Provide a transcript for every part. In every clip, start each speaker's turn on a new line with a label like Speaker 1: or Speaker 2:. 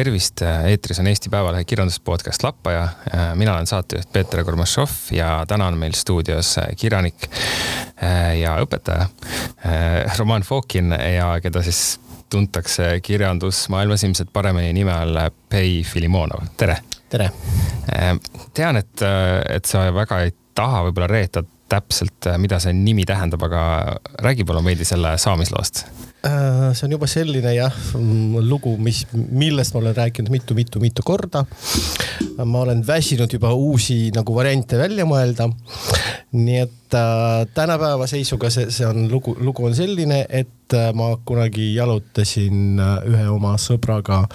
Speaker 1: tervist, eetris on Eesti Päevalehe kirjanduspodcast Lappaja. mina olen saatejuht Peeter Kormašov ja täna on meil stuudios kirjanik ja õpetaja Roman Fokin ja keda siis tuntakse kirjandusmaailmas ilmselt paremini nime all Pei Filimonov, tere.
Speaker 2: tere.
Speaker 1: tean, et, et sa väga ei taha võib-olla reeta täpselt, mida see nimi tähendab, aga räägi palun veidi selle saamisloost
Speaker 2: Äh, see on juba selline jah, lugu, mis, millest ma olen rääkinud mitu-mitu-mitu korda. ma olen väsinud juba uusi nagu variante välja mõelda. nii et äh, tänapäeva seisuga see, see on lugu, lugu on selline, et äh, ma kunagi jalutasin äh, ühe oma sõbraga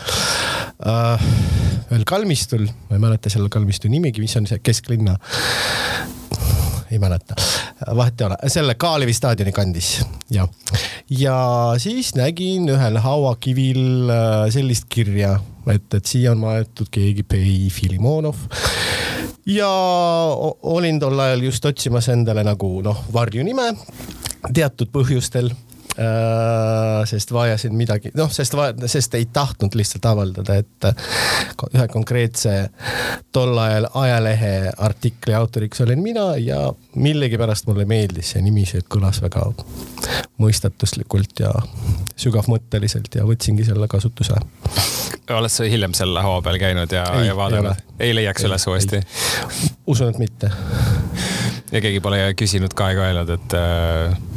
Speaker 2: äh, ühel kalmistul, ma ei mäleta selle kalmistu nimigi, mis on see kesklinna ei mäleta, vahet ei ole, selle Kalevi staadioni kandis ja, ja siis nägin ühel hauakivil äh, sellist kirja, et, et siia on maetud keegi Pei Filimonov. Ja olin tol ajal just otsimas endale nagu noh, varjunime teatud põhjustel sest vajasin midagi, noh, sest, sest ei tahtnud lihtsalt avaldada, et ühe konkreetse tol ajal ajalehe artikli autoriks olin mina ja millegipärast mulle meeldis see nimi, see kõlas väga mõistatuslikult ja sügavmõtteliselt ja võtsingi selle kasutuse.
Speaker 1: oled sa hiljem seal laua peal käinud ja, ja vaadanud? ei leiaks ei, üles uuesti?
Speaker 2: usun, et mitte.
Speaker 1: ja keegi pole küsinud ka ega öelnud, et äh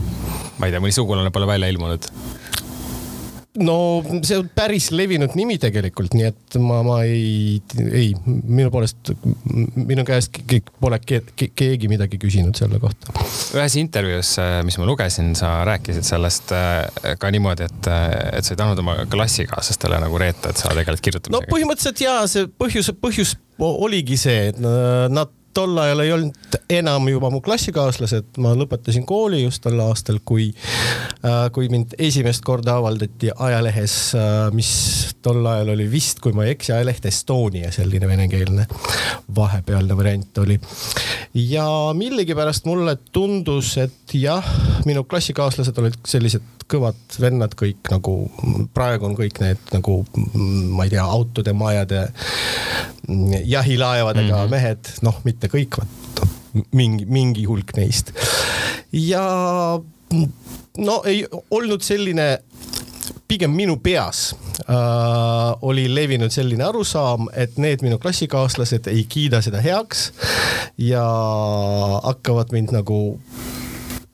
Speaker 1: ma ei tea, mõni sugulane pole välja ilmunud?
Speaker 2: no see on päris levinud nimi tegelikult, nii et ma, ma ei, ei, minu poolest, minu käest pole ke, ke, keegi midagi küsinud selle kohta.
Speaker 1: ühes intervjuus, äh, mis ma lugesin, sa rääkisid sellest äh, ka niimoodi, et, äh, et sa ei tahtnud oma klassikaaslastele nagu reeta, et sa tegeled kirjutamisega.
Speaker 2: no põhimõtteliselt jaa, see põhjus, põhjus oligi see, et nad tol ajal ei olnud enam juba mu klassikaaslased, ma lõpetasin kooli just tol aastal, kui, äh, kui mind esimest korda avaldati ajalehes, äh, mis tol ajal oli vist, kui ma ei eksi, ajaleht Estonia, selline venekeelne vahepealne variant oli. ja millegipärast mulle tundus, et jah, minu klassikaaslased olid sellised kõvad vennad kõik nagu, praegu on kõik need nagu, ma ei tea, autode, majade, jahilaevadega mm -hmm. mehed, noh, mitte kõik, mingi, mingi hulk neist. ja no ei olnud selline pigem minu peas äh, oli levinud selline arusaam, et need minu klassikaaslased ei kiida seda heaks ja hakkavad mind nagu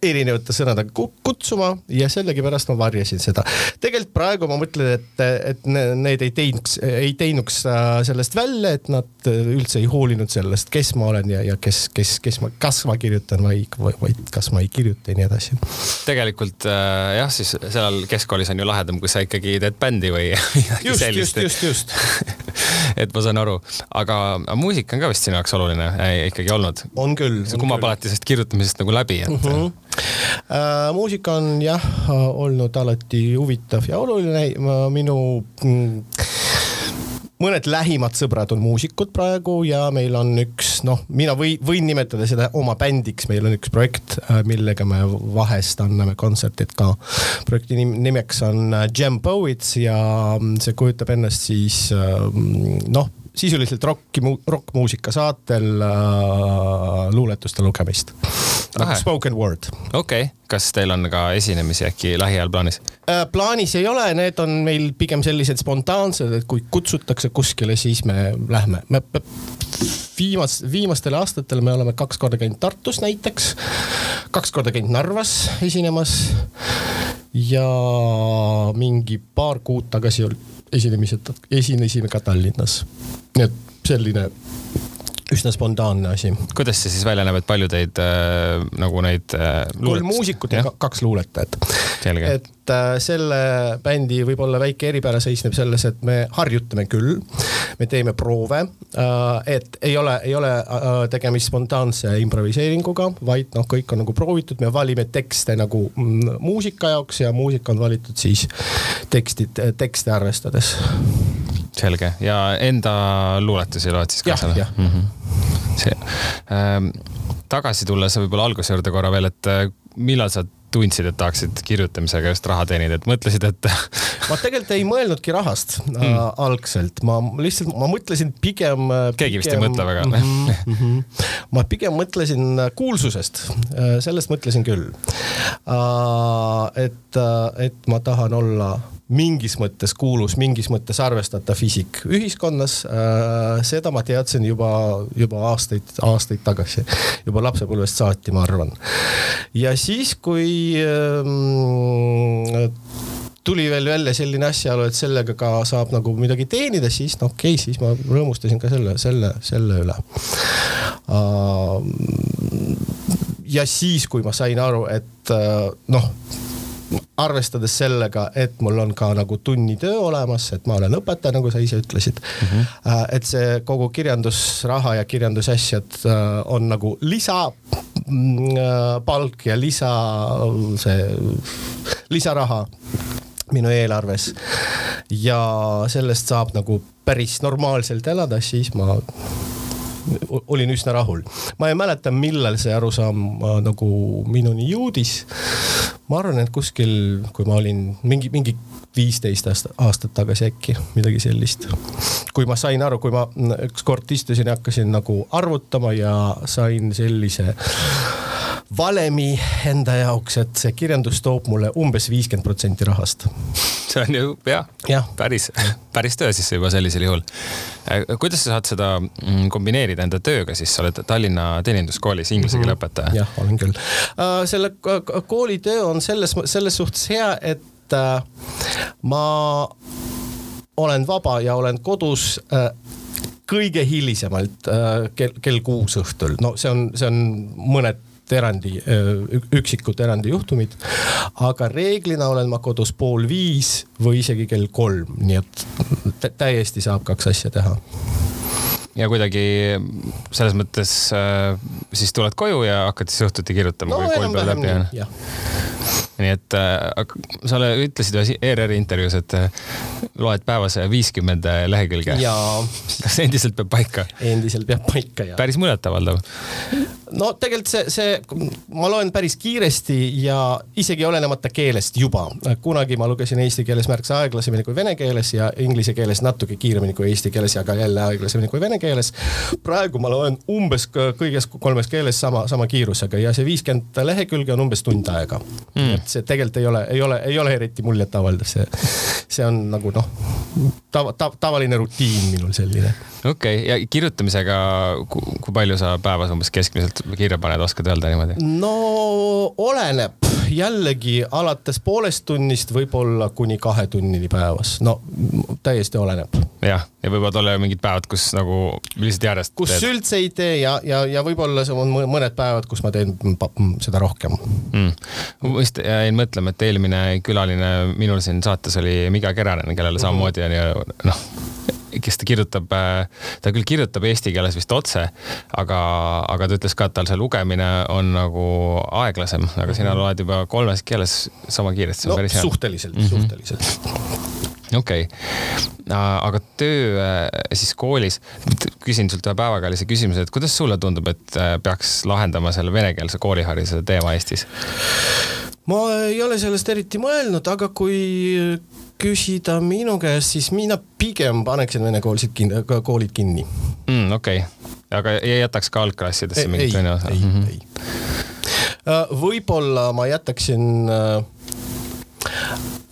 Speaker 2: erinevate sõnadega kutsuma ja sellegipärast ma varjasin seda. tegelikult praegu ma mõtlen, et, et need ei teinuks, ei teinuks äh, sellest välja, et nad üldse ei hoolinud sellest, kes ma olen ja, ja kes, kes, kes ma, kas ma kirjutan või, vaid kas ma ei kirjuta ja nii edasi.
Speaker 1: tegelikult äh, jah, siis seal keskkoolis on ju lahedam, kui sa ikkagi teed bändi või midagi
Speaker 2: just,
Speaker 1: sellist.
Speaker 2: just, just, just
Speaker 1: et ma saan aru, aga muusika on ka vist sinu jaoks oluline äh, ikkagi olnud.
Speaker 2: on küll.
Speaker 1: see kumab alati sellest kirjutamisest nagu läbi, et mm. -hmm
Speaker 2: Äh, muusika on jah olnud alati huvitav ja oluline. minu mm, mõned lähimad sõbrad on muusikud praegu ja meil on üks, noh, mina või, võin nimetada seda oma bändiks, meil on üks projekt, äh, millega me vahest anname kontserdid ka. projekti nimeks on äh, Jam Poets ja mm, see kujutab ennast siis noh sisuliselt rocki, rokkmuusika saatel äh, luuletuste lugemist. nagu spoken word.
Speaker 1: okei okay., kas teil on ka esinemisi äkki lähiajal plaanis
Speaker 2: äh,? plaanis ei ole, need on meil pigem sellised spontaansed, et kui kutsutakse kuskile, siis me lähme. me viimas, viimastel aastatel me oleme kaks korda käinud Tartus näiteks, kaks korda käinud Narvas esinemas ja mingi paar kuud tagasi esinemised, esinesime ka Tallinnas. nii et selline üsna spontaanne asi.
Speaker 1: kuidas see siis välja näeb, et palju teid äh, nagu neid äh,
Speaker 2: kolm muusikut ja kaks luuletajat. et äh, selle bändi võib-olla väike eripära seisneb selles, et me harjutame küll, me teeme proove äh,, et ei ole, ei ole äh, tegemist spontaanse improviseeringuga, vaid noh, kõik on nagu proovitud, me valime tekste nagu mm, muusika jaoks ja muusika on valitud siis tekstid, tekste arvestades
Speaker 1: selge ja enda luuletusi loed siis ka
Speaker 2: seal? mm -hmm.
Speaker 1: see ähm,, tagasi tulles võib-olla alguse juurde korra veel, et äh, millal sa tundsid, et tahaksid kirjutamisega just raha teenida, et mõtlesid, et
Speaker 2: ma tegelikult ei mõelnudki rahast mm. äh, algselt, ma lihtsalt, ma mõtlesin pigem.
Speaker 1: keegi vist ei mõtle väga mm. -hmm, mm
Speaker 2: ma pigem mõtlesin kuulsusest, sellest mõtlesin küll äh,. et, et ma tahan olla mingis mõttes kuulus, mingis mõttes arvestatav isik ühiskonnas äh,. seda ma teadsin juba, juba aastaid, aastaid tagasi, juba lapsepõlvest saati, ma arvan. ja siis, kui äh, tuli veel välja selline asjaolu, et sellega ka saab nagu midagi teenida, siis no okei okay,, siis ma rõõmustasin ka selle, selle, selle üle uh,. ja siis, kui ma sain aru, et uh, noh arvestades sellega, et mul on ka nagu tunnitöö olemas, et ma olen õpetaja, nagu sa ise ütlesid mm. -hmm. et see kogu kirjandusraha ja kirjandusasjad äh, on nagu lisapalk mm, äh, ja lisa, see lisaraha minu eelarves. ja sellest saab nagu päris normaalselt elada, siis ma olin üsna rahul. ma ei mäleta, millal see arusaam nagu minuni jõudis. ma arvan, et kuskil, kui ma olin mingi, mingi viisteist aastat tagasi äkki, midagi sellist. kui ma sain aru, kui ma ükskord istusin ja hakkasin nagu arvutama ja sain sellise valemi enda jaoks, et see kirjandus toob mulle umbes viiskümmend protsenti rahast.
Speaker 1: see on ju jah ja., päris, päris töö siis juba sellisel juhul. Äh, kuidas sa saad seda mm, kombineerida enda tööga siis, sa oled Tallinna Teeninduskoolis inglise keele mhm. õpetaja?
Speaker 2: jah, olen küll. Äh, selle kooli töö on selles, selles suhtes hea, et äh, ma olen vaba ja olen kodus kõige hilisemalt kell, kell kuus õhtul, no see on, see on mõned erandi, üksikud erandijuhtumid. aga reeglina olen ma kodus pool viis või isegi kell kolm, nii et täiesti saab kaks asja teha
Speaker 1: ja kuidagi selles mõttes äh, siis tuled koju ja hakkad siis õhtuti kirjutama
Speaker 2: no,,
Speaker 1: kui kool peab läbi on? nii et äh, sa ütlesid ühes ERR-i intervjuus, et loed päevas viiskümmend lehekülge. kas endiselt peab paika?
Speaker 2: endiselt peab paika,
Speaker 1: jah. päris muljetavaldav.
Speaker 2: No tegelikult see, see, ma loen päris kiiresti ja isegi olenemata keelest juba. kunagi ma lugesin eesti keeles märksa aeglasemini kui vene keeles ja inglise keeles natuke kiiremini kui eesti keeles ja ka jälle aeglasemini kui vene keeles. praegu ma loen umbes kõiges kolmes keeles sama, sama kiirusega ja see viiskümmend lehekülge on umbes tund aega mm et see tegelikult ei ole, ei ole, ei ole eriti muljetavaldav, see, see on nagu noh, tava, tava, tavaline rutiin minul selline.
Speaker 1: okei okay., ja kirjutamisega, kui palju sa päevas umbes keskmiselt kirja paned, oskad öelda niimoodi?
Speaker 2: no oleneb, jällegi alates poolest tunnist võib-olla kuni kahe tunnini päevas, no täiesti oleneb.
Speaker 1: jah, ja võivad olla mingid päevad, kus nagu lihtsalt järjest.
Speaker 2: kus teed. üldse ei tee ja, ja, ja võib-olla on mõned päevad, kus ma teen seda rohkem
Speaker 1: mm.. ma vist jäin mõtlema, et eelmine külaline minul siin saates oli Miga Keränen, kellele mhm. samamoodi on ju noh kes ta kirjutab, ta küll kirjutab eesti keeles vist otse, aga, aga ta ütles ka, et tal see lugemine on nagu aeglasem, aga sina mhm. loed juba kolmes keeles sama kiiresti.
Speaker 2: no suhteliselt mm, -hmm. suhteliselt
Speaker 1: okei okay., aga töö äh, siis koolis, küsin sult ühe päevakajalise küsimuse, et kuidas sulle tundub, et äh, peaks lahendama selle venekeelse koolihariduse teema Eestis?
Speaker 2: ma ei ole sellest eriti mõelnud, aga kui küsida minu käest, siis mina pigem paneksin vene koolisid kinni, koolid kinni
Speaker 1: mm,. okei okay., aga ei jätaks ka algklassidesse mingit vene osa?
Speaker 2: ei mm, -hmm. ei. Äh, võib-olla ma jätaksin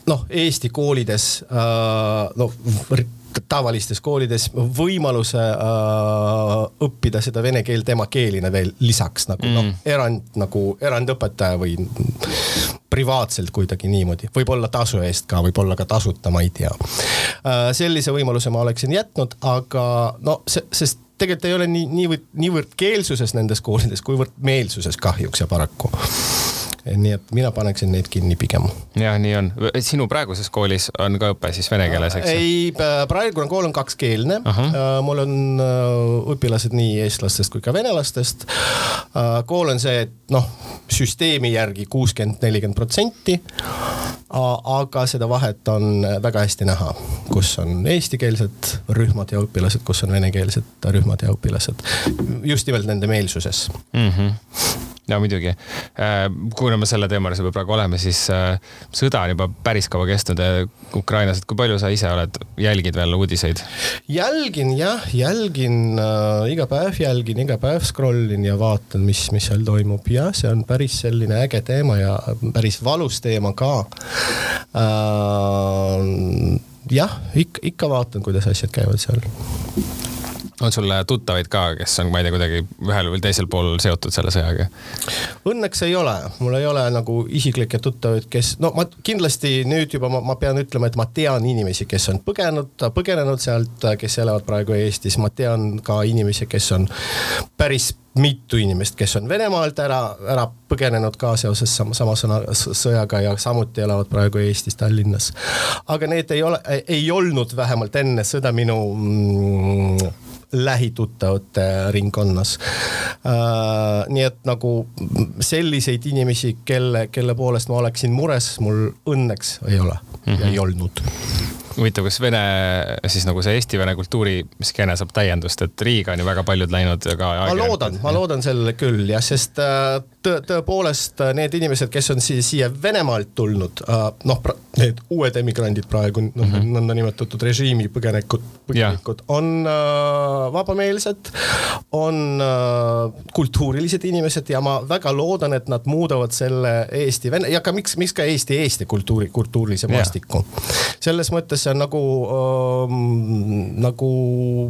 Speaker 2: noh, Eesti koolides äh, no tavalistes koolides võimaluse äh, õppida seda vene keelt emakeelina veel lisaks nagu noh, mm. noh, erand nagu erandõpetaja või privaatselt kuidagi niimoodi, võib-olla tasu eest ka, võib-olla ka tasuta, ma ei tea äh,. sellise võimaluse ma oleksin jätnud, aga no see, sest tegelikult ei ole nii, niivõrd, niivõrd keelsuses nendes koolides, kuivõrd meelsuses kahjuks ja paraku nii et mina paneksin neid kinni pigem.
Speaker 1: ja nii on. sinu praeguses koolis on ka õpe siis vene keeles, eks?
Speaker 2: ei, praegune kool on kakskeelne. -huh. mul on äh, õpilased nii eestlastest kui ka venelastest. Äh, kool on see, et noh, süsteemi järgi kuuskümmend, nelikümmend protsenti. aga seda vahet on väga hästi näha, kus on eestikeelsed rühmad ja õpilased, kus on venekeelsed rühmad ja õpilased. just nimelt nende meelsuses
Speaker 1: mm. -hmm no muidugi. kuna me selle teema juures juba praegu oleme, siis sõda on juba päris kaua kestnud Ukrainas, et kui palju sa ise oled, jälgid veel uudiseid?
Speaker 2: jälgin jah, jälgin äh, iga päev, jälgin iga päev, scroll in ja vaatan, mis, mis seal toimub ja see on päris selline äge teema ja päris valus teema ka äh,. jah, ikka, ikka vaatan, kuidas asjad käivad seal
Speaker 1: on sul tuttavaid ka, kes on, ma ei tea, kuidagi ühel või teisel pool seotud selle sõjaga?
Speaker 2: Õnneks ei ole, mul ei ole nagu isiklikke tuttavaid, kes, no ma kindlasti nüüd juba ma, ma pean ütlema, et ma tean inimesi, kes on põgenud, põgenenud sealt, kes elavad praegu Eestis, ma tean ka inimesi, kes on päris mitu inimest, kes on Venemaalt ära, ära põgenenud ka seoses sama, sama sõna, sõjaga ja samuti elavad praegu Eestis, Tallinnas. aga need ei ole, ei olnud vähemalt enne sõda minu mm, lähituttavate ringkonnas äh,. nii et nagu selliseid inimesi, kelle, kelle poolest ma oleksin mures, mul õnneks ei ole mm -hmm. ja ei olnud
Speaker 1: huvitav, kas Vene, siis nagu see Eesti-Vene kultuuriskeene saab täiendust, et Riiga on ju väga paljud läinud ka.
Speaker 2: ma loodan, ma loodan sellele küll jah, sest äh, tõ, tõepoolest äh, need inimesed, kes on siia, siia Venemaalt tulnud, äh, noh, need uued emigrandid praegu, mm -hmm. nõndanimetatud režiimi põgenikud, põgenikud yeah. on vabameelsed, on kultuurilised inimesed ja ma väga loodan, et nad muudavad selle Eesti-Vene ja ka miks, miks ka Eesti-Eesti kultuuri, kultuurilise maastiku yeah.. selles mõttes see on nagu ähm,, nagu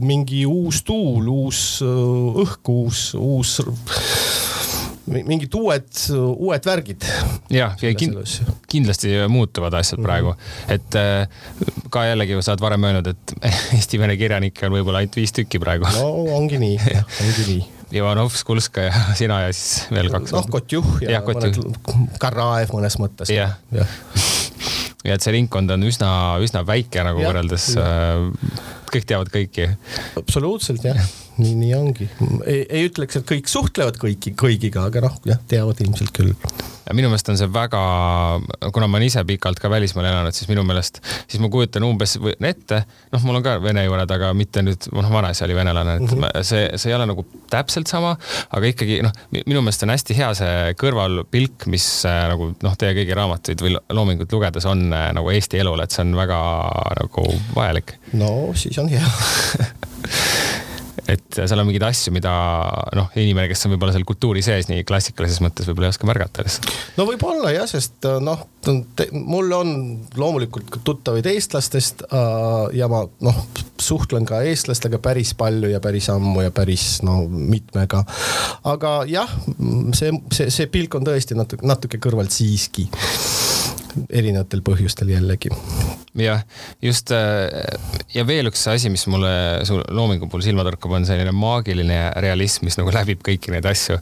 Speaker 2: mingi uus tuul, uus äh, õhk, uus, uus mingid uued, uued värgid.
Speaker 1: jah, ja kind, kindlasti muutuvad asjad mm -hmm. praegu, et äh, ka jällegi sa oled varem öelnud, et eesti-vene kirjanikke on võib-olla ainult viis tükki praegu.
Speaker 2: no ongi nii, ongi nii
Speaker 1: Ivanov, Skulska ja sina ja siis veel kaks.
Speaker 2: noh, Kotjuh ja, ja Kotjuh. Karaev mõnes mõttes.
Speaker 1: jah ja. ja et see ringkond on üsna, üsna väike nagu ja, võrreldes, äh, kõik teavad kõiki.
Speaker 2: absoluutselt jah nii, nii ongi. ei, ei ütleks, et kõik suhtlevad kõiki, kõigiga, aga noh, jah, teavad ilmselt küll.
Speaker 1: minu meelest on see väga, kuna ma olen ise pikalt ka välismaal elanud, siis minu meelest, siis ma kujutan umbes ette, noh, mul on ka vene juured, aga mitte nüüd, noh, vanaisa oli venelane, et mm -hmm. see, see ei ole nagu täpselt sama, aga ikkagi noh, minu meelest on hästi hea see kõrvalpilk, mis äh, nagu noh, teie kõigi raamatuid või loomingut lugedes on äh, nagu Eesti elule, et see on väga nagu vajalik.
Speaker 2: no siis on hea
Speaker 1: et seal on mingeid asju, mida noh, inimene, kes on võib-olla seal kultuuri sees nii klassikalises mõttes võib-olla ei oska märgata lihtsalt.
Speaker 2: no võib-olla jah, sest noh, mul on loomulikult tuttavaid eestlastest äh, ja ma noh, suhtlen ka eestlastega päris palju ja päris ammu ja päris no mitmega. aga jah, see, see, see pilk on tõesti natuke, natuke kõrvalt siiski erinevatel põhjustel jällegi.
Speaker 1: jah, just äh, ja veel üks asi, mis mulle su loomingu puhul silma torkab, on selline maagiline realism, mis nagu läbib kõiki neid asju.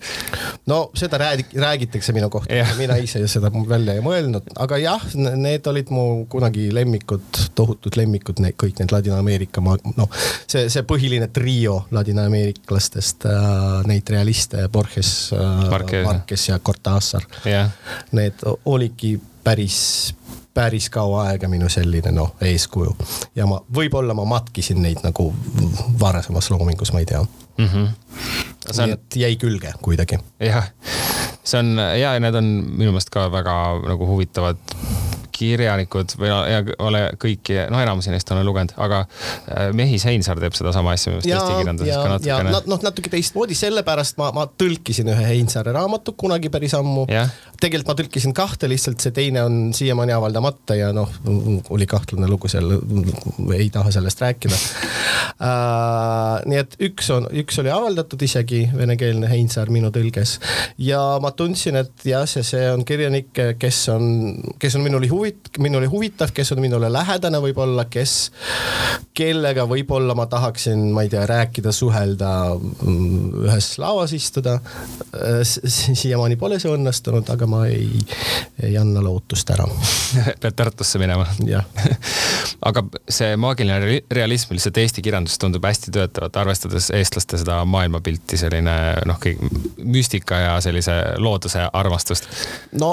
Speaker 2: no seda räägi-, räägitakse minu kohta, mina ise seda välja ei mõelnud, aga jah, need olid mu kunagi lemmikud, tohutud lemmikud, kõik need Ladina-Ameerika, noh, see, see põhiline trio ladinaameeriklastest äh,, neid realiste, Borges äh,, Marquez. Ja Cortázar. Yeah.. Need olidki päris, päris kaua aega minu selline noh, eeskuju. ja ma, võib-olla ma matkisin neid nagu varasemas loomingus, ma ei tea mm. -hmm. On... nii et jäi külge kuidagi.
Speaker 1: jah, see on ja need on minu meelest ka väga nagu huvitavad kirjanikud või ja ole kõiki, no enamusi neist olen lugenud, aga äh, Mehis Heinsaar teeb sedasama asja minu meelest Eesti kirjanduses ka natukene.
Speaker 2: noh, natuke teistmoodi, sellepärast ma, ma tõlkisin ühe Heinsaare raamatu kunagi päris ammu. tegelikult ma tõlkisin kahte, lihtsalt see teine on siiamaani avaldamata ja noh, oli kahtlane lugu seal, ei taha sellest rääkida uh,. nii et üks on, üks oli avaldatud isegi, venekeelne Heinsaar minu tõlges ja ma tundsin, et jah, see, see on kirjanik, kes on, kes on minule huvitav huvit-, minule huvitav, kes on minule lähedane võib-olla, kes, kellega võib-olla ma tahaksin, ma ei tea, rääkida, suhelda, mm, ühes lauas istuda. siiamaani pole see õnnestunud, aga ma ei, ei anna lootust ära.
Speaker 1: pead Tartusse minema?
Speaker 2: jah
Speaker 1: aga see maagiline realism lihtsalt Eesti kirjanduses tundub hästi töötavat, arvestades eestlaste seda maailmapilti, selline noh, müstika ja sellise looduse armastust.
Speaker 2: no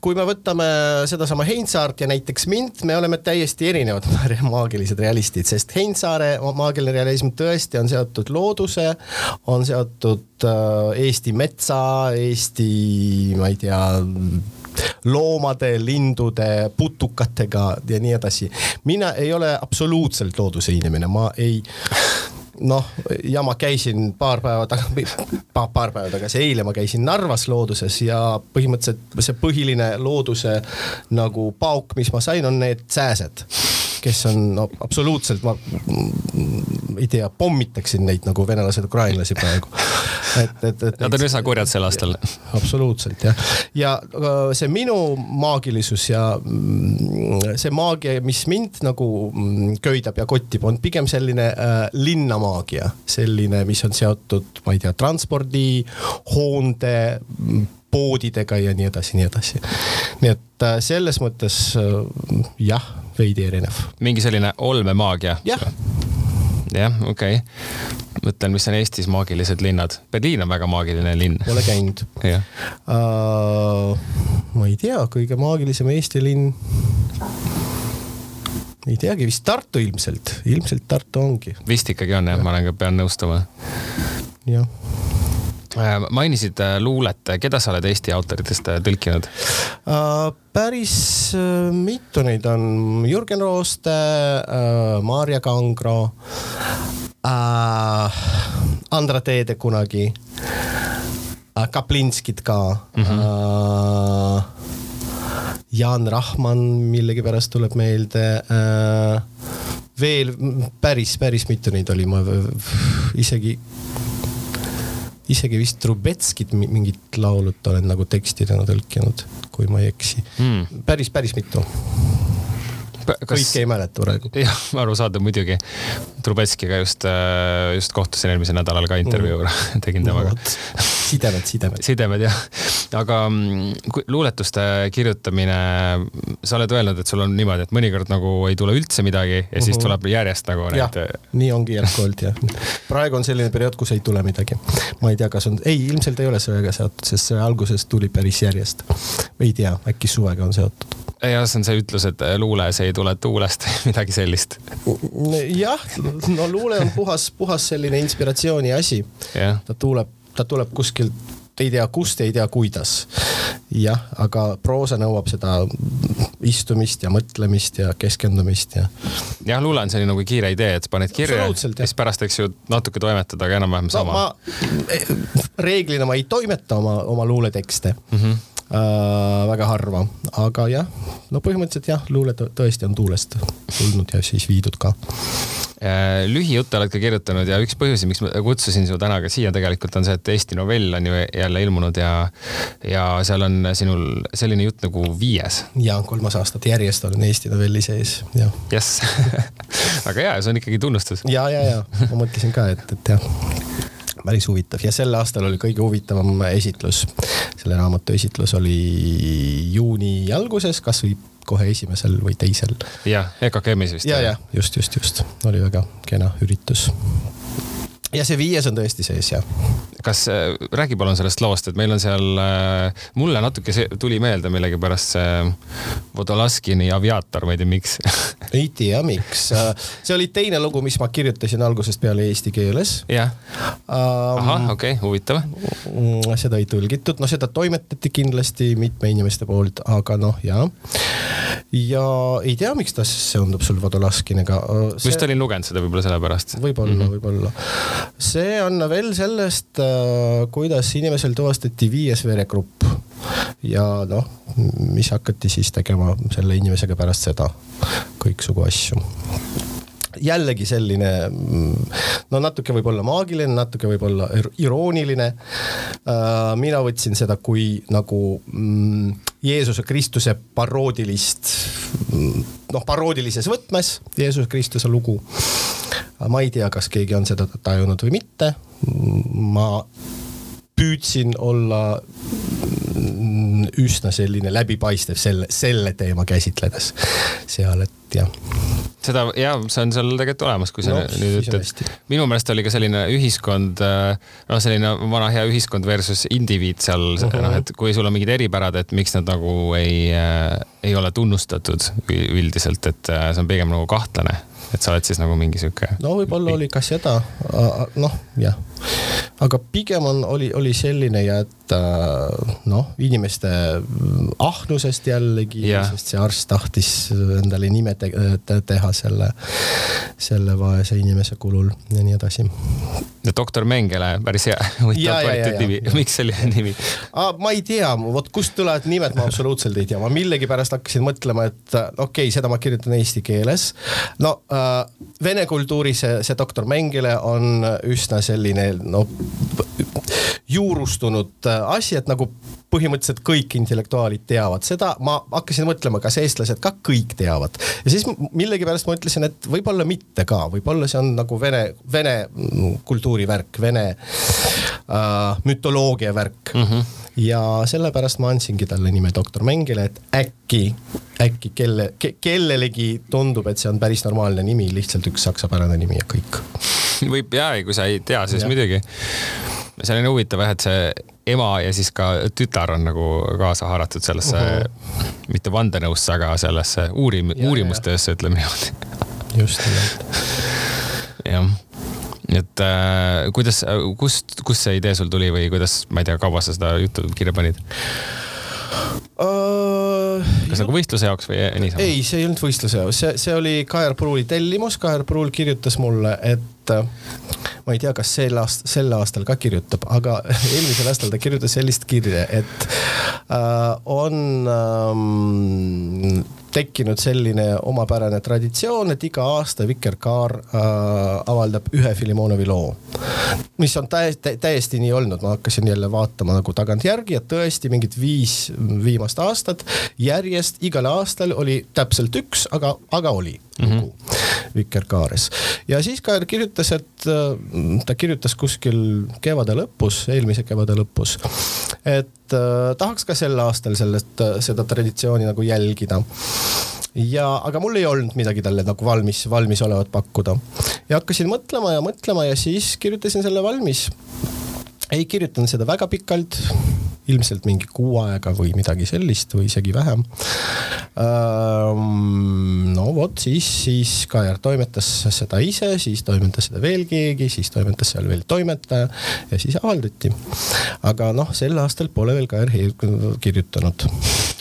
Speaker 2: kui me võtame sedasama Heinsaart ja näiteks mind, me oleme täiesti erinevad maagilised realistid, sest Heinsaare maagiline realism tõesti on seotud looduse, on seotud Eesti metsa, Eesti, ma ei tea loomade, lindude, putukatega ja nii edasi. mina ei ole absoluutselt looduse inimene, ma ei noh, ja ma käisin paar päeva taga, paar päeva tagasi, eile ma käisin Narvas looduses ja põhimõtteliselt see põhiline looduse nagu pauk, mis ma sain, on need sääsed kes on no, absoluutselt, ma ei tea, pommitaksin neid nagu venelased ukrainlasi praegu.
Speaker 1: et, et, et. Nad on üsna kurjad sel aastal.
Speaker 2: absoluutselt jah, ja see minu maagilisus ja mm, see maagia, mis mind nagu mm, köidab ja kottib, on pigem selline äh, linnamaagia, selline, mis on seotud, ma ei tea, transpordi, hoonde mm, poodidega ja nii edasi, nii edasi. nii et äh, selles mõttes äh, jah, veidi erinev.
Speaker 1: mingi selline olmemaagia?
Speaker 2: jah
Speaker 1: jah, okei okay. mõtlen, mis on Eestis maagilised linnad. Berliin on väga maagiline linn.
Speaker 2: Pole käinud uh,. ma ei tea, kõige maagilisem Eesti linn. ei teagi, vist Tartu ilmselt, ilmselt Tartu ongi.
Speaker 1: vist ikkagi on jah ja., ma olen ka, pean nõustuma.
Speaker 2: jah
Speaker 1: mainisid äh, luulet, keda sa oled Eesti autoritest äh, tõlkinud
Speaker 2: uh,? päris mitu neid on, Jürgen Rooste uh,, Maarja Kangro uh,, Andra Teede kunagi uh,, Kaplinskit ka mm. -hmm. Uh, Jaan Rahman millegipärast tuleb meelde uh,. veel päris, päris mitu neid oli, ma isegi isegi vist Trubetskit mingit laulut olen nagu tekstidena tõlkinud, kui ma ei eksi mm.. päris, päris mitu. Kas... kõike ei mäleta praegu.
Speaker 1: jah, arusaadav muidugi. Trubetskiga just, äh, just kohtusin eelmisel nädalal ka intervjuu mm. tegin temaga no,
Speaker 2: sidemed, sidemed.
Speaker 1: sidemed jah, aga mm, luuletuste kirjutamine, sa oled öelnud, et sul on niimoodi, et mõnikord nagu ei tule üldse midagi ja uh -huh. siis mhm. tuleb järjest nagu
Speaker 2: need. nii ongi jätkuvalt jah. praegu on selline periood, kus ei tule midagi. ma ei tea, kas on, ei, ilmselt ei ole söega seotud, sest see alguses tuli päris järjest. ei tea, äkki suvega on seotud
Speaker 1: jah, see on see ütlus, et luules ei tule tuulest, midagi sellist.
Speaker 2: jah, no luule on puhas, puhas selline inspiratsiooni asi. ta tuleb ta tuleb kuskilt, ei tea kust, ei tea kuidas. jah, aga proosa nõuab seda istumist ja mõtlemist ja keskendumist ja.
Speaker 1: jah, luule on selline nagu kiire idee, et paned kirja, siis pärast, eks ju, natuke toimetada, aga enam-vähem sama
Speaker 2: no,. reeglina ma ei toimeta oma, oma luuletekste mm. -hmm äh, väga harva, aga jah, no põhimõtteliselt jah, luule tõesti on tuulest tulnud ja siis viidud ka
Speaker 1: äh, lühijutte oled ka kirjutanud ja üks põhjusi, miks ma kutsusin su täna ka siia tegelikult on see, et Eesti novell on ju jälle ilmunud ja, ja seal on sinul selline jutt nagu Viies.
Speaker 2: ja kolmas aastat järjest olen Eesti novelli sees, jah.
Speaker 1: jess väga hea, see on ikkagi tunnustus.
Speaker 2: ja, ja, ja ma mõtlesin ka, et, et jah päris huvitav ja sel aastal oli kõige huvitavam esitlus. selle raamatu esitlus oli juuni alguses, kasvõi kohe esimesel või teisel.
Speaker 1: jah, EKKM-is vist.
Speaker 2: ja, ja just, just, just, oli väga kena üritus ja see viies on tõesti sees jah.
Speaker 1: kas äh,, räägi palun sellest loost, et meil on seal äh,, mulle natuke see tuli meelde millegipärast see Vodolaskini Aviator, ma ei tea, miks
Speaker 2: ei tea, miks. Äh, see oli teine lugu, mis ma kirjutasin algusest peale eesti keeles.
Speaker 1: jah um,. ahah, okei okay,, huvitav.
Speaker 2: Mm, seda ei tõlgitud, no seda toimetati kindlasti mitme inimeste poolt, aga noh, jaa. ja ei tea, miks ta seondub sul Vodolaskiniga
Speaker 1: see.... just olin lugenud seda võib-olla sellepärast.
Speaker 2: võib-olla mm, -hmm. võib-olla see on veel sellest, äh, kuidas inimesel tuvastati viies veregrupp. Ja noh, mis hakati siis tegema selle inimesega pärast seda, kõiksugu asju jällegi selline no natuke võib-olla maagiline, natuke võib-olla irooniline. Äh, mina võtsin seda kui nagu mm, Jeesuse Kristuse paroodilist, noh paroodilises võtmes Jeesuse Kristuse lugu ma ei tea, kas keegi on seda tajunud või mitte. ma püüdsin olla üsna selline läbipaistev selle, selle teema käsitledes seal, et jah.
Speaker 1: seda ja see on seal tegelikult olemas, kui sa no, nüüd ütled. minu meelest oli ka selline ühiskond, noh, selline vana hea ühiskond versus indiviid seal uh, -huh. noh, et kui sul on mingid eripärad, et miks nad nagu ei äh,, ei ole tunnustatud üldiselt, et äh, see on pigem nagu kahtlane et sa oled siis nagu mingi sihuke.
Speaker 2: no võib-olla oli ka seda, noh jah, aga pigem on, oli, oli selline ja et äh, noh, inimeste ahnusest jällegi, sest see arst tahtis endale nime te teha selle, selle vaese inimese kulul ja nii edasi.
Speaker 1: no doktor Mengele, päris hea, huvitav valitud nimi, miks selline nimi?
Speaker 2: ma ei tea, vot kust tulevad nimed, ma absoluutselt ei tea, ma millegipärast hakkasin mõtlema, et okei okay,, seda ma kirjutan eesti keeles. no äh, vene kultuuris see, see doktor Mengele on üsna selline no juurustunud äh, asi, et nagu põhimõtteliselt kõik intellektuaalid teavad seda, ma hakkasin mõtlema, kas eestlased ka kõik teavad. ja siis millegipärast ma ütlesin, et võib-olla mitte ka, võib-olla see on nagu vene, vene kultuuri värk, vene äh, mütoloogia värk mm. -hmm ja sellepärast ma andsingi talle nime doktor Mengele, et äkki, äkki kelle ke,, kellelegi tundub, et see on päris normaalne nimi, lihtsalt üks saksapärane nimi ja kõik.
Speaker 1: võib ja, kui sa ei tea, siis ja. muidugi selline huvitav jah, et see ema ja siis ka tütar on nagu kaasa haaratud sellesse uh, -huh. mitte vandenõusse, aga sellesse uurim-, uurimustöösse, ütleme niimoodi.
Speaker 2: just nimelt.
Speaker 1: jah, et äh, kuidas, kust, kust see idee sul tuli või kuidas, ma ei tea, kaua sa seda juttu kirja panid uh,? kas nagu võistluse jaoks või niisama?
Speaker 2: ei, see ei olnud võistluse jaoks, see, see oli Kajar Pruuli tellimus, Kajar Pruul kirjutas mulle, et ma ei tea, kas sel aastal, sel aastal ka kirjutab, aga eelmisel aastal ta kirjutas sellist kirja, et äh, on ähm, tekkinud selline omapärane traditsioon, et iga aasta Vikerkaar äh, avaldab ühe Filimonovi loo. mis on täiesti, täiesti nii olnud, ma hakkasin jälle vaatama nagu tagantjärgi, et tõesti mingid viis viimast aastat järjest igal aastal oli täpselt üks, aga, aga oli lugu mm -hmm. Vikerkaares. ja siis ka kirjutas, et äh, ta kirjutas kuskil kevade lõpus, eelmise kevade lõpus, et äh, tahaks ka sel aastal sellest, äh, seda traditsiooni nagu jälgida ja, aga mul ei olnud midagi talle nagu valmis, valmisolevat pakkuda. ja hakkasin mõtlema ja mõtlema ja siis kirjutasin selle valmis. ei kirjutanud seda väga pikalt ilmselt mingi kuu aega või midagi sellist või isegi vähem. no vot, siis, siis Kajar toimetas seda ise, siis toimetas seda veel keegi, siis toimetas seal veel toimetaja ja siis avaldati. aga noh, sel aastal pole veel Kajar kirjutanud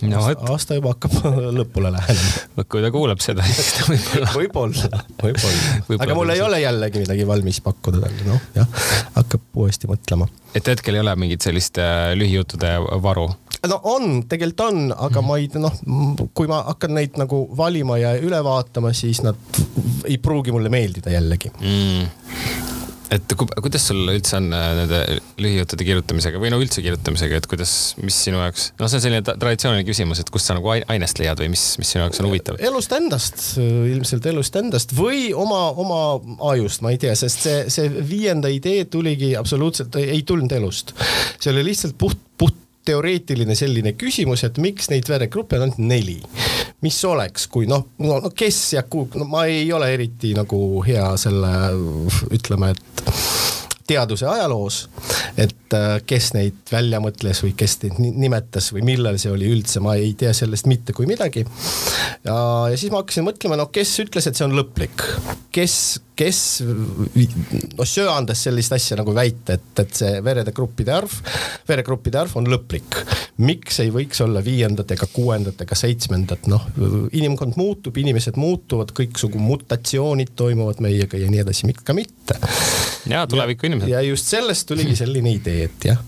Speaker 2: no,. aasta juba hakkab lõpule lähenema.
Speaker 1: kui ta kuuleb seda, siis ta
Speaker 2: võib-olla. võib-olla, võib-olla. aga mul ei ole jällegi midagi valmis pakkuda talle, noh jah, hakkab uuesti mõtlema.
Speaker 1: et hetkel ei ole mingit sellist äh, lühijuttude varu?
Speaker 2: no on, tegelikult on, aga mm. ma ei, noh, kui ma hakkan neid nagu valima ja üle vaatama, siis nad ei pruugi mulle meeldida jällegi mm
Speaker 1: et kuidas sul üldse on äh, nende lühijuttude kirjutamisega või no üldse kirjutamisega, et kuidas, mis sinu jaoks, noh, see on selline traditsiooniline küsimus, et kust sa nagu ainest leiad või mis, mis sinu jaoks on huvitav?
Speaker 2: elust endast, ilmselt elust endast või oma, oma ajust, ma ei tea, sest see, see viienda idee tuligi absoluutselt, ei tulnud elust. see oli lihtsalt puht, puht teoreetiline selline küsimus, et miks neid veregruppe on ainult neli mis oleks, kui noh, no, kes ja kuhu, no ma ei ole eriti nagu hea selle, ütleme, et teaduse ajaloos, et äh, kes neid välja mõtles või kes neid nimetas või millal see oli üldse, ma ei tea sellest mitte kui midagi. ja, ja siis ma hakkasin mõtlema, no kes ütles, et see on lõplik, kes, kes noh, söandas sellist asja nagu väita, et, et see verede gruppide arv, veregruppide arv on lõplik. miks ei võiks olla viiendat ega kuuendat ega seitsmendat, noh, inimkond muutub, inimesed muutuvad, kõiksugu mutatsioonid toimuvad meiega ja nii edasi, miks ka mitte.
Speaker 1: ja tuleviku inimesed.
Speaker 2: ja just sellest tuligi selline idee, et jah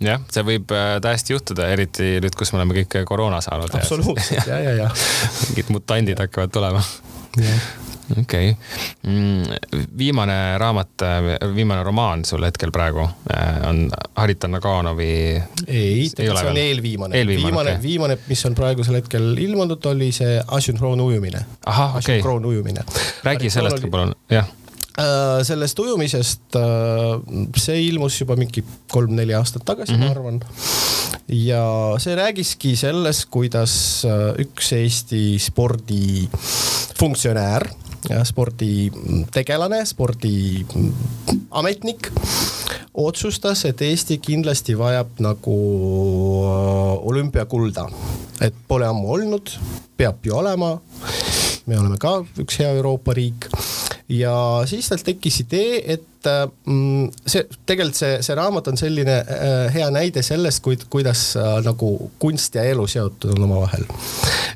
Speaker 1: jah, see võib äh, täiesti juhtuda, eriti nüüd, kus me oleme kõik koroona saanud.
Speaker 2: absoluutselt ja, ja, ja.
Speaker 1: mingid mutandid hakkavad tulema okei okay. mm,, viimane raamat, viimane romaan sul hetkel praegu äh, on Harita Naganovi.
Speaker 2: ei, see on eelviimane, eelviimane, viimane okay., viimane, mis on praegusel hetkel ilmunud, oli see asünkroon ujumine.
Speaker 1: ahah, okei okay..
Speaker 2: asünkroon ujumine.
Speaker 1: räägi sellest ka palun, jah
Speaker 2: äh, sellest ujumisest, äh, see ilmus juba mingi kolm-neli aastat tagasi mm, -hmm. ma mhm. arvan. ja see räägiski sellest, kuidas üks Eesti spordi funktsionäär, sporditegelane, spordiametnik otsustas, et Eesti kindlasti vajab nagu olümpiakulda. et pole ammu olnud, peab ju olema. me oleme ka üks hea Euroopa riik ja siis tal tekkis idee, et mm, see tegelikult see, see raamat on selline äh, hea näide sellest, kuid, kuidas äh, nagu kunst ja elu seotud on omavahel.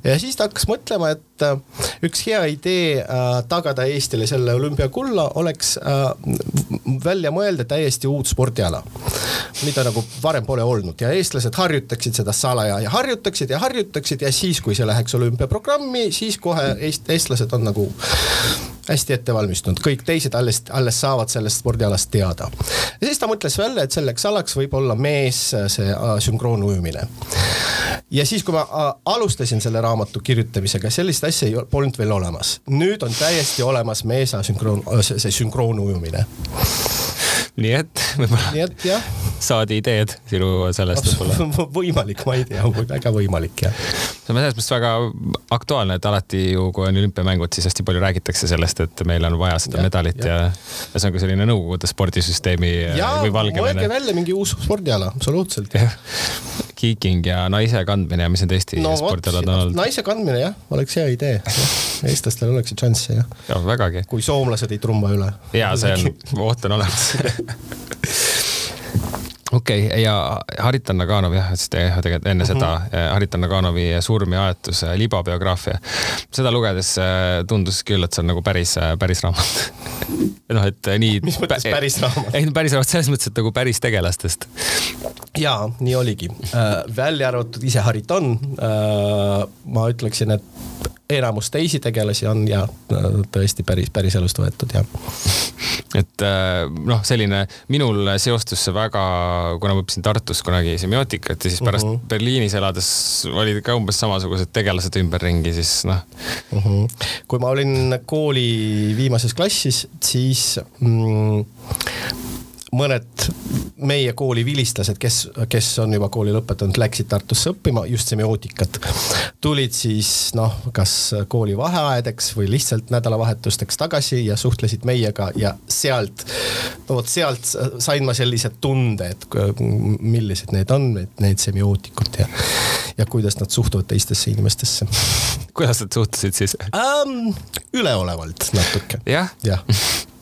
Speaker 2: ja siis ta hakkas mõtlema, et äh, üks hea idee tagada Eestile selle olümpiakulla oleks välja mõelda täiesti uut spordiala, mida nagu varem pole olnud ja eestlased harjutaksid seda salaja ja harjutaksid ja harjutaksid ja siis, kui see läheks olümpiaprogrammi, siis kohe eest, eestlased on nagu hästi ette valmistunud, kõik teised alles, alles saavad sellest spordialast teada. ja siis ta mõtles välja, et selleks alaks võib olla mees see äh, sünkroonujumine. ja siis, kui ma äh, alustasin selle raamatu kirjutamisega, sellist asja ei polnud veel olemas. nüüd on täiesti olemas mees sünkroon, äh, see sünkroonujumine
Speaker 1: nii et võib-olla saadi ideed sinu sellest
Speaker 2: võib-olla võimalik, ma ei tea, väga võimalik jah.
Speaker 1: see on selles mõttes väga aktuaalne, et alati ju, kui on olümpiamängud, siis hästi palju räägitakse sellest, et meil on vaja seda ja, medalit ja, ja, ja see on ka selline Nõukogude spordisüsteemi
Speaker 2: ja,
Speaker 1: või Valgevene.
Speaker 2: mõelge välja mingi uus spordiala, absoluutselt.
Speaker 1: Kiiking ja naise kandmine ja mis need Eesti no, spordialad on olnud?
Speaker 2: naise kandmine jah, oleks hea idee. eestlastel oleks šanssi jah.
Speaker 1: ja vägagi.
Speaker 2: kui soomlased ei trumba üle.
Speaker 1: ja see on, oot on olemas okei okay, ja Haritan Naganov jah, ütles tegelikult enne mm -hmm. seda eh, Haritan Naganovi Surm ja aetus libabiograafia. seda lugedes eh, tundus küll, et see on nagu päris, päris raamat noh, et nii.
Speaker 2: mis mõttes päris raamat?
Speaker 1: ei, päris raamat selles mõttes, et nagu päris tegelastest.
Speaker 2: ja nii oligi äh,, välja arvatud ise Hariton äh,. ma ütleksin, et enamus teisi tegelasi on ja äh, tõesti päris, päris elust võetud jah.
Speaker 1: et äh, noh, selline minul seostus see väga, kuna ma õppisin Tartus kunagi semiootikat ja siis pärast uh mhm. -huh. Berliinis elades olid ka umbes samasugused tegelased ümberringi, siis noh uh.
Speaker 2: Mhm. -huh. kui ma olin kooli viimases klassis, siis mm, mõned meie kooli vilistlased, kes, kes on juba kooli lõpetanud, läksid Tartusse õppima just semiootikat. tulid siis noh, kas kooli vaheaedeks või lihtsalt nädalavahetusteks tagasi ja suhtlesid meiega ja sealt, no vot sealt sain ma sellise tunde, et millised need on, need semiootikud ja, ja kuidas nad suhtuvad teistesse inimestesse.
Speaker 1: kuidas nad suhtusid siis
Speaker 2: um,? üleolevalt natuke
Speaker 1: ja?.
Speaker 2: jah ja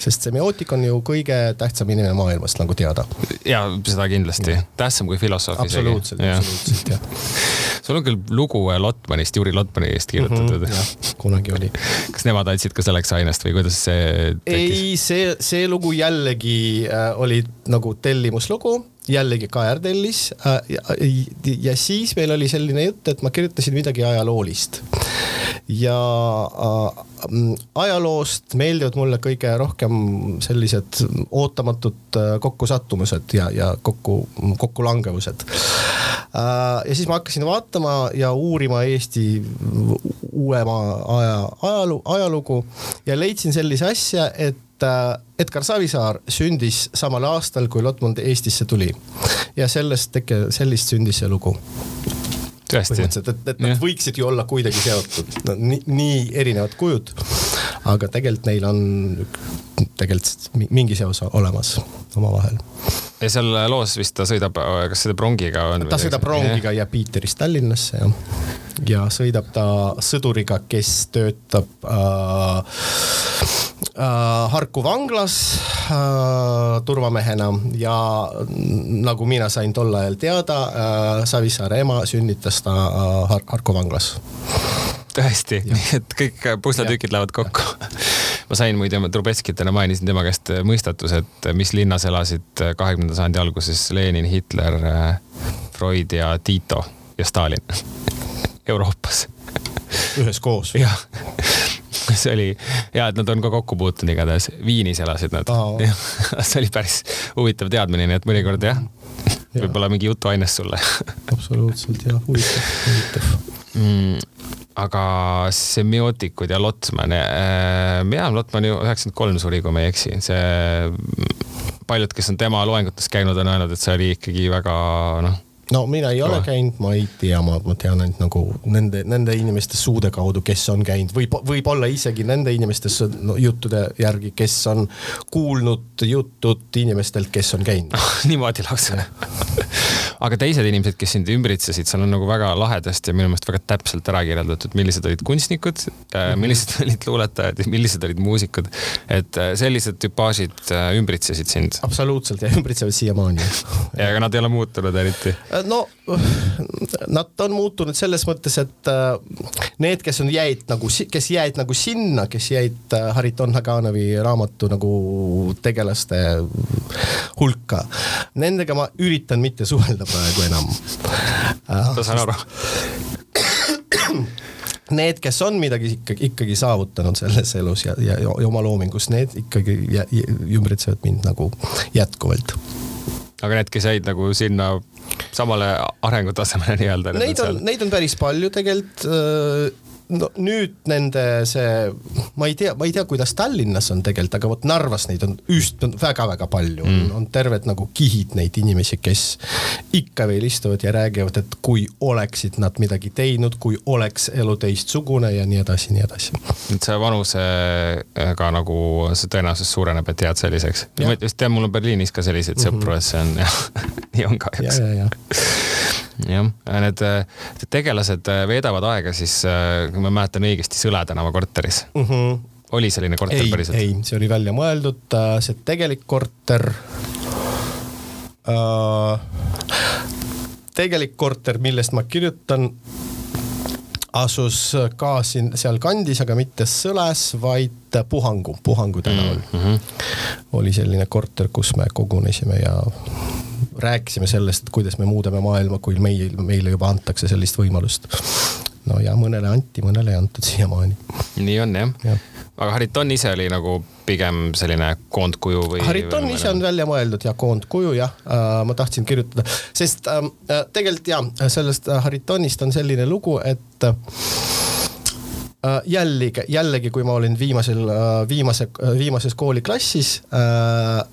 Speaker 2: sest semiootik on ju kõige tähtsam inimene maailmas, nagu teada.
Speaker 1: ja seda kindlasti, tähtsam kui filosoof
Speaker 2: isegi. absoluutselt, absoluutselt jah.
Speaker 1: sul on küll lugu Lotmanist, Juri Lotmanist kirjutatud mm.
Speaker 2: -hmm, kunagi oli.
Speaker 1: kas nemad andsid ka selleks ainest või kuidas see
Speaker 2: tekkis? ei, see, see lugu jällegi äh, oli nagu tellimuslugu jällegi Kaer tellis äh, ja, ja, siis meil oli selline jutt, et ma kirjutasin midagi ajaloolist. Ja äh, ajaloost meeldivad mulle kõige rohkem sellised ootamatud äh, kokkusattumused ja, ja kokku, kokkulangevused. Ja siis ma hakkasin vaatama ja uurima Eesti uuema aja ajalugu, ajalugu ja leidsin sellise asja, et äh, Edgar Savisaar sündis samal aastal, kui Lotmund Eestisse tuli ja sellest teke-, sellist sündis see lugu põhimõtteliselt, et, et nad võiksid ju olla kuidagi seotud no,, nii, nii erinevad kujud. aga tegelikult neil on tegelikult mingi seos olemas omavahel.
Speaker 1: ja seal loos vist ta sõidab, kas sõidab rongiga on?
Speaker 2: ta sõidab rongiga ja Piiterist Tallinnasse jah. ja sõidab ta sõduriga, kes töötab äh, Harku vanglas äh, turvamehena ja nagu mina sain tol ajal teada äh,, Savisaare ema sünnitas ta äh, Har Harku vanglas.
Speaker 1: Tõesti, nii et kõik pusletükid lähevad kokku. Ma sain muide Trubetskitena mainisin tema käest mõistatused, mis linnas elasid kahekümnenda sajandi alguses Lenin, Hitler, Freud ja Tito ja Stalin Euroopas.
Speaker 2: üheskoos?
Speaker 1: jah see oli ja, et nad on ka kokku puutunud igatahes, Viinis elasid nad. Oh.. see oli päris huvitav teadmine, nii et mõnikord jah. Ja., võib-olla mingi jutuaines sulle.
Speaker 2: Absoluutselt jah, huvitav, huvitav.
Speaker 1: Mm aga semiootikud ja Lotman äh,, jaa, Lotman ju üheksakümmend kolm suri, kui ma ei eksi, see paljud, kes on tema loengutes käinud, on öelnud, et see oli ikkagi väga noh,
Speaker 2: no mina ei ole käinud, ma ei tea, ma, ma tean ainult nagu nende, nende inimeste suude kaudu, kes on käinud, võib, võib-olla isegi nende inimeste no, juttude järgi, kes on kuulnud jutud inimestelt, kes on käinud.
Speaker 1: niimoodi lausa. aga teised inimesed, kes sind ümbritsesid, seal on nagu väga lahedasti ja minu meelest väga täpselt ära kirjeldatud, millised olid kunstnikud, millised olid luuletajad ja millised olid muusikud. et äh, sellised tüpaažid äh, ümbritsesid sind
Speaker 2: absoluutselt ja ümbritsevad siiamaani.
Speaker 1: ja ega nad ei ole muutunud eriti.
Speaker 2: no nad on muutunud selles mõttes, et äh, need, kes on jäid nagu, kes jäid nagu sinna, kes jäid äh, Hariton Haganovi raamatu nagu tegelaste hulka, nendega ma üritan mitte suhelda praegu enam.
Speaker 1: ma saan aru.
Speaker 2: Need, kes on midagi ikkagi, ikkagi saavutanud selles elus ja, ja, ja oma loomingus, need ikkagi jä, jä, ümbritsevad mind nagu jätkuvalt
Speaker 1: aga need, kes jäid nagu sinna samale arengutasemele nii-öelda.
Speaker 2: Neid on, neid on päris palju tegelikult. No nüüd nende see, ma ei tea, ma ei tea, kuidas Tallinnas on tegelikult, aga vot Narvas neid on üst-, väga-väga palju mm., on terved nagu kihid neid inimesi, kes ikka veel istuvad ja räägivad, et kui oleksid nad midagi teinud, kui oleks elu teistsugune ja nii edasi, nii edasi.
Speaker 1: et see vanusega nagu see tõenäosus suureneb, et jääd selliseks. Ma just tean, mul on Berliinis ka selliseid mm -hmm. sõpru, et see on jah, nii on
Speaker 2: ja,
Speaker 1: kahjuks.
Speaker 2: ja, ja
Speaker 1: jah, need äh, tegelased äh, veedavad aega siis, kui ma mäletan õigesti, Sõle tänava korteris.
Speaker 2: mm. -hmm.
Speaker 1: oli selline korter
Speaker 2: ei,
Speaker 1: päriselt?
Speaker 2: ei, see oli välja mõeldud, see tegelik korter äh,. tegelik korter, millest ma kirjutan, asus ka siin sealkandis, aga mitte Sõles, vaid Puhangu, Puhangu tänaval mm.
Speaker 1: -hmm.
Speaker 2: oli selline korter, kus me kogunesime ja rääkisime sellest, kuidas me muudame maailma, kui meil, meile juba antakse sellist võimalust. no ja mõnele anti, mõnele ei antud siiamaani.
Speaker 1: nii on jah ja.. aga Hariton ise oli nagu pigem selline koondkuju või?
Speaker 2: Hariton ise on välja mõeldud ja koondkuju jah äh,, ma tahtsin kirjutada, sest äh, äh, tegelikult ja sellest äh, Haritonist on selline lugu, et äh, jällegi, jällegi, kui ma olin viimasel äh,, viimase, viimases kooliklassis äh,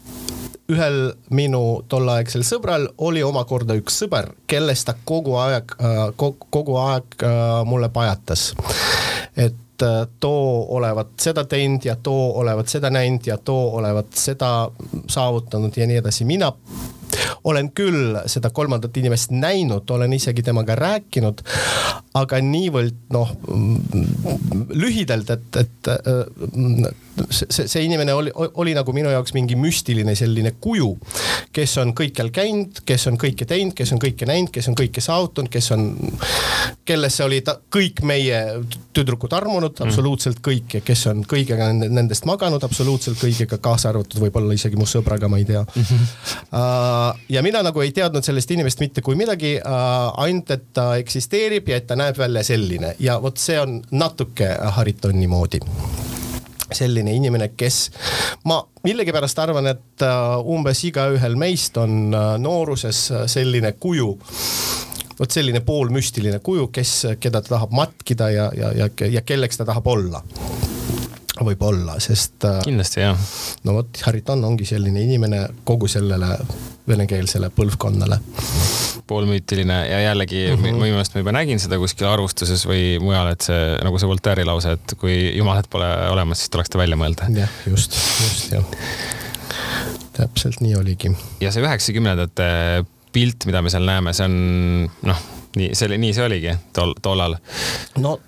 Speaker 2: ühel minu tolleaegsel sõbral oli omakorda üks sõber, kellest ta kogu aeg, kogu aeg äh, mulle pajatas. et äh, too olevat seda teinud ja too olevat seda näinud ja too olevat seda saavutanud ja nii edasi, mina olen küll seda kolmandat inimest näinud, olen isegi temaga rääkinud, aga niivõrd noh, lühidalt, et, et äh, see, see inimene oli, oli nagu minu jaoks mingi müstiline selline kuju, kes on kõikjal käinud, kes on kõike teinud, kes on kõike näinud, kes on kõike saavutanud, kes on, kellesse oli ta kõik meie tüdrukud armunud mm., absoluutselt kõik ja kes on kõigega nendest maganud, absoluutselt kõigega, kaasa arvatud võib-olla isegi mu sõbraga, ma ei tea mm. -hmm. Ja mina nagu ei teadnud sellest inimest mitte kui midagi, ainult et ta eksisteerib ja et ta näeb välja selline ja vot see on natuke Haritoni moodi selline inimene, kes ma millegipärast arvan, et umbes igaühel meist on nooruses selline kuju vot selline poolmüstiline kuju, kes, keda ta tahab matkida ja, ja, ja, ja kelleks ta tahab olla. võib-olla, sest
Speaker 1: kindlasti jah.
Speaker 2: no vot, Hariton ongi selline inimene kogu sellele venekeelsele põlvkonnale.
Speaker 1: poolmüütiline ja jällegi mm -hmm. minu meelest ma juba nägin seda kuskil arvustuses või mujal, et see nagu see Voltaire'i lause, et kui jumalat pole olemas, siis tuleks ta välja mõelda.
Speaker 2: jah, just, just jah. täpselt nii oligi.
Speaker 1: ja see üheksakümnendate pilt, mida me seal näeme, see on noh, nii see oli, nii see oligi tol, tollal.
Speaker 2: no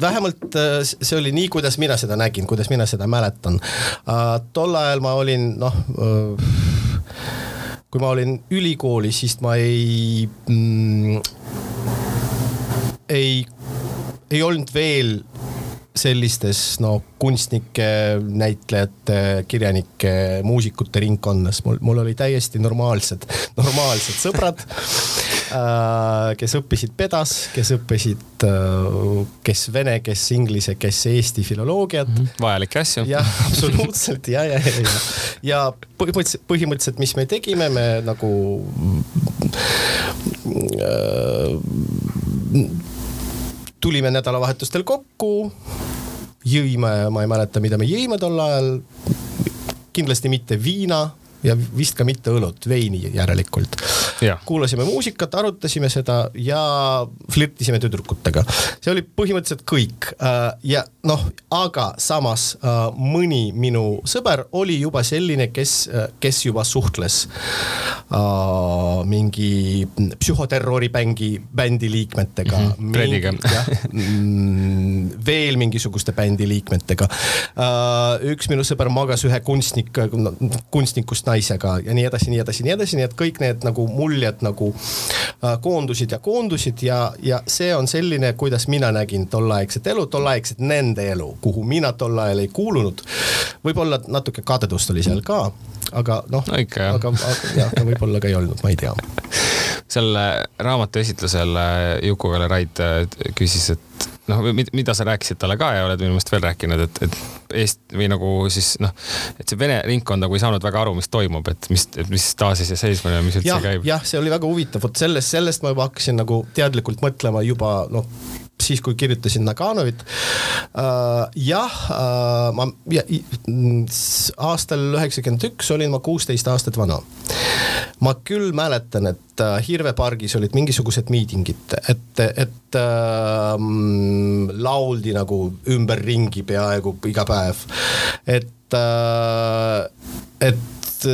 Speaker 2: vähemalt äh, see oli nii, kuidas mina seda nägin, kuidas mina seda mäletan uh,. tol ajal ma olin noh uh, kui ma olin ülikoolis, siis ma ei mm,, ei, ei olnud veel sellistes no kunstnike, näitlejate, kirjanike, muusikute ringkonnas, mul, mul oli täiesti normaalsed, normaalsed sõbrad äh, kes õppisid pedas, kes õppisid, kes vene, kes inglise, kes eesti filoloogiat. -hmm.
Speaker 1: vajalikke asju.
Speaker 2: jah, absoluutselt ja, ja, ja, ja, ja põhimõtteliselt, põhimõtteliselt, mis me tegime, me nagu äh, tulime nädalavahetustel kokku, jõime, ma ei mäleta, mida me jõime tol ajal. kindlasti mitte viina, ja vist ka mitte õlut, veini järelikult. kuulasime muusikat, arutasime seda ja flirtisime tüdrukutega. see oli põhimõtteliselt kõik äh, ja noh, aga samas äh, mõni minu sõber oli juba selline, kes, kes juba suhtles mingi psühhoterroribängi, bändi liikmetega mm.
Speaker 1: -hmm. Frediga.
Speaker 2: Mm, veel mingisuguste bändi liikmetega. üks minu sõber magas ühe kunstnik, kunstnikust naisega ja nii edasi, nii edasi, nii edasi, nii et kõik need nagu muljed nagu äh, koondusid ja koondusid ja, ja see on selline, kuidas mina nägin tolleaegset elu, tolleaegset nende elu, kuhu mina tol ajal ei kuulunud. võib-olla natuke kadedust oli seal ka, aga noh
Speaker 1: no, aga,
Speaker 2: aga jah, võib-olla ka ei olnud, ma ei tea
Speaker 1: seal raamatu esitlusel Juku-Kalle Raid küsis, et noh, mida sa rääkisid talle ka ja oled minu meelest veel rääkinud, et, et Eest- või nagu siis noh, et see Vene ringkond nagu ei saanud väga aru, mis toimub, et mis, et mis taasise seismine ja mis üldse
Speaker 2: ja,
Speaker 1: käib.
Speaker 2: jah, see oli väga huvitav, vot sellest, sellest ma juba hakkasin nagu teadlikult mõtlema juba noh siis, kui kirjutasin Naganovit uh,. jah uh,, ma ja, aastal üheksakümmend üks olin ma kuusteist aastat vana. ma küll mäletan, et uh, Hirve pargis olid mingisugused miitingid, et, et uh, lauldi nagu ümberringi peaaegu iga päev, et et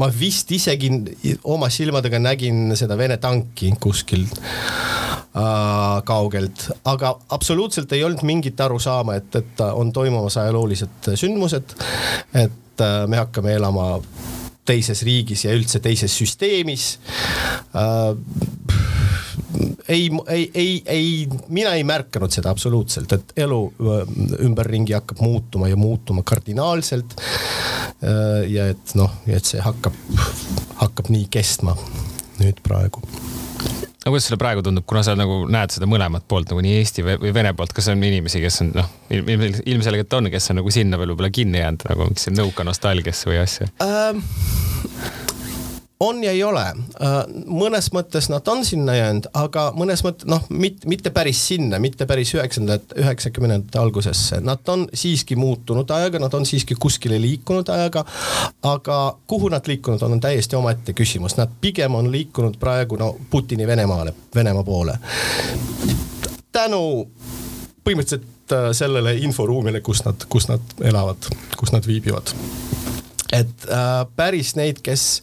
Speaker 2: ma vist isegi oma silmadega nägin seda Vene tanki kuskil äh, kaugelt, aga absoluutselt ei olnud mingit arusaama, et, et on toimumas ajaloolised sündmused. et äh, me hakkame elama teises riigis ja üldse teises süsteemis äh, ei, ei, ei, ei, mina ei märganud seda absoluutselt, et elu äh, ümberringi hakkab muutuma ja muutuma kardinaalselt. Äh, ja et noh, et see hakkab, hakkab nii kestma nüüd praegu
Speaker 1: aga kuidas sulle praegu tundub, kuna sa nagu näed seda mõlemat poolt nagu nii Eesti või Vene poolt, kas on inimesi, kes on noh, ilmselgelt on, kes on nagu sinna veel võib-olla kinni jäänud nagu mingisse nõuka nostalgiasse või asja ähm,?
Speaker 2: On ja ei ole, äh, mõnes mõttes nad on sinna jäänud, aga mõnes mõttes noh, mitte, mitte päris sinna, mitte päris üheksakümnendate, üheksakümnendate algusesse, nad on siiski muutunud ajaga, nad on siiski kuskile liikunud ajaga. aga kuhu nad liikunud on, on täiesti omaette küsimus, nad pigem on liikunud praegu no Putini Venemaale, Venemaa poole. tänu põhimõtteliselt äh, sellele inforuumile, kus nad, kus nad elavad, kus nad viibivad et äh, päris neid, kes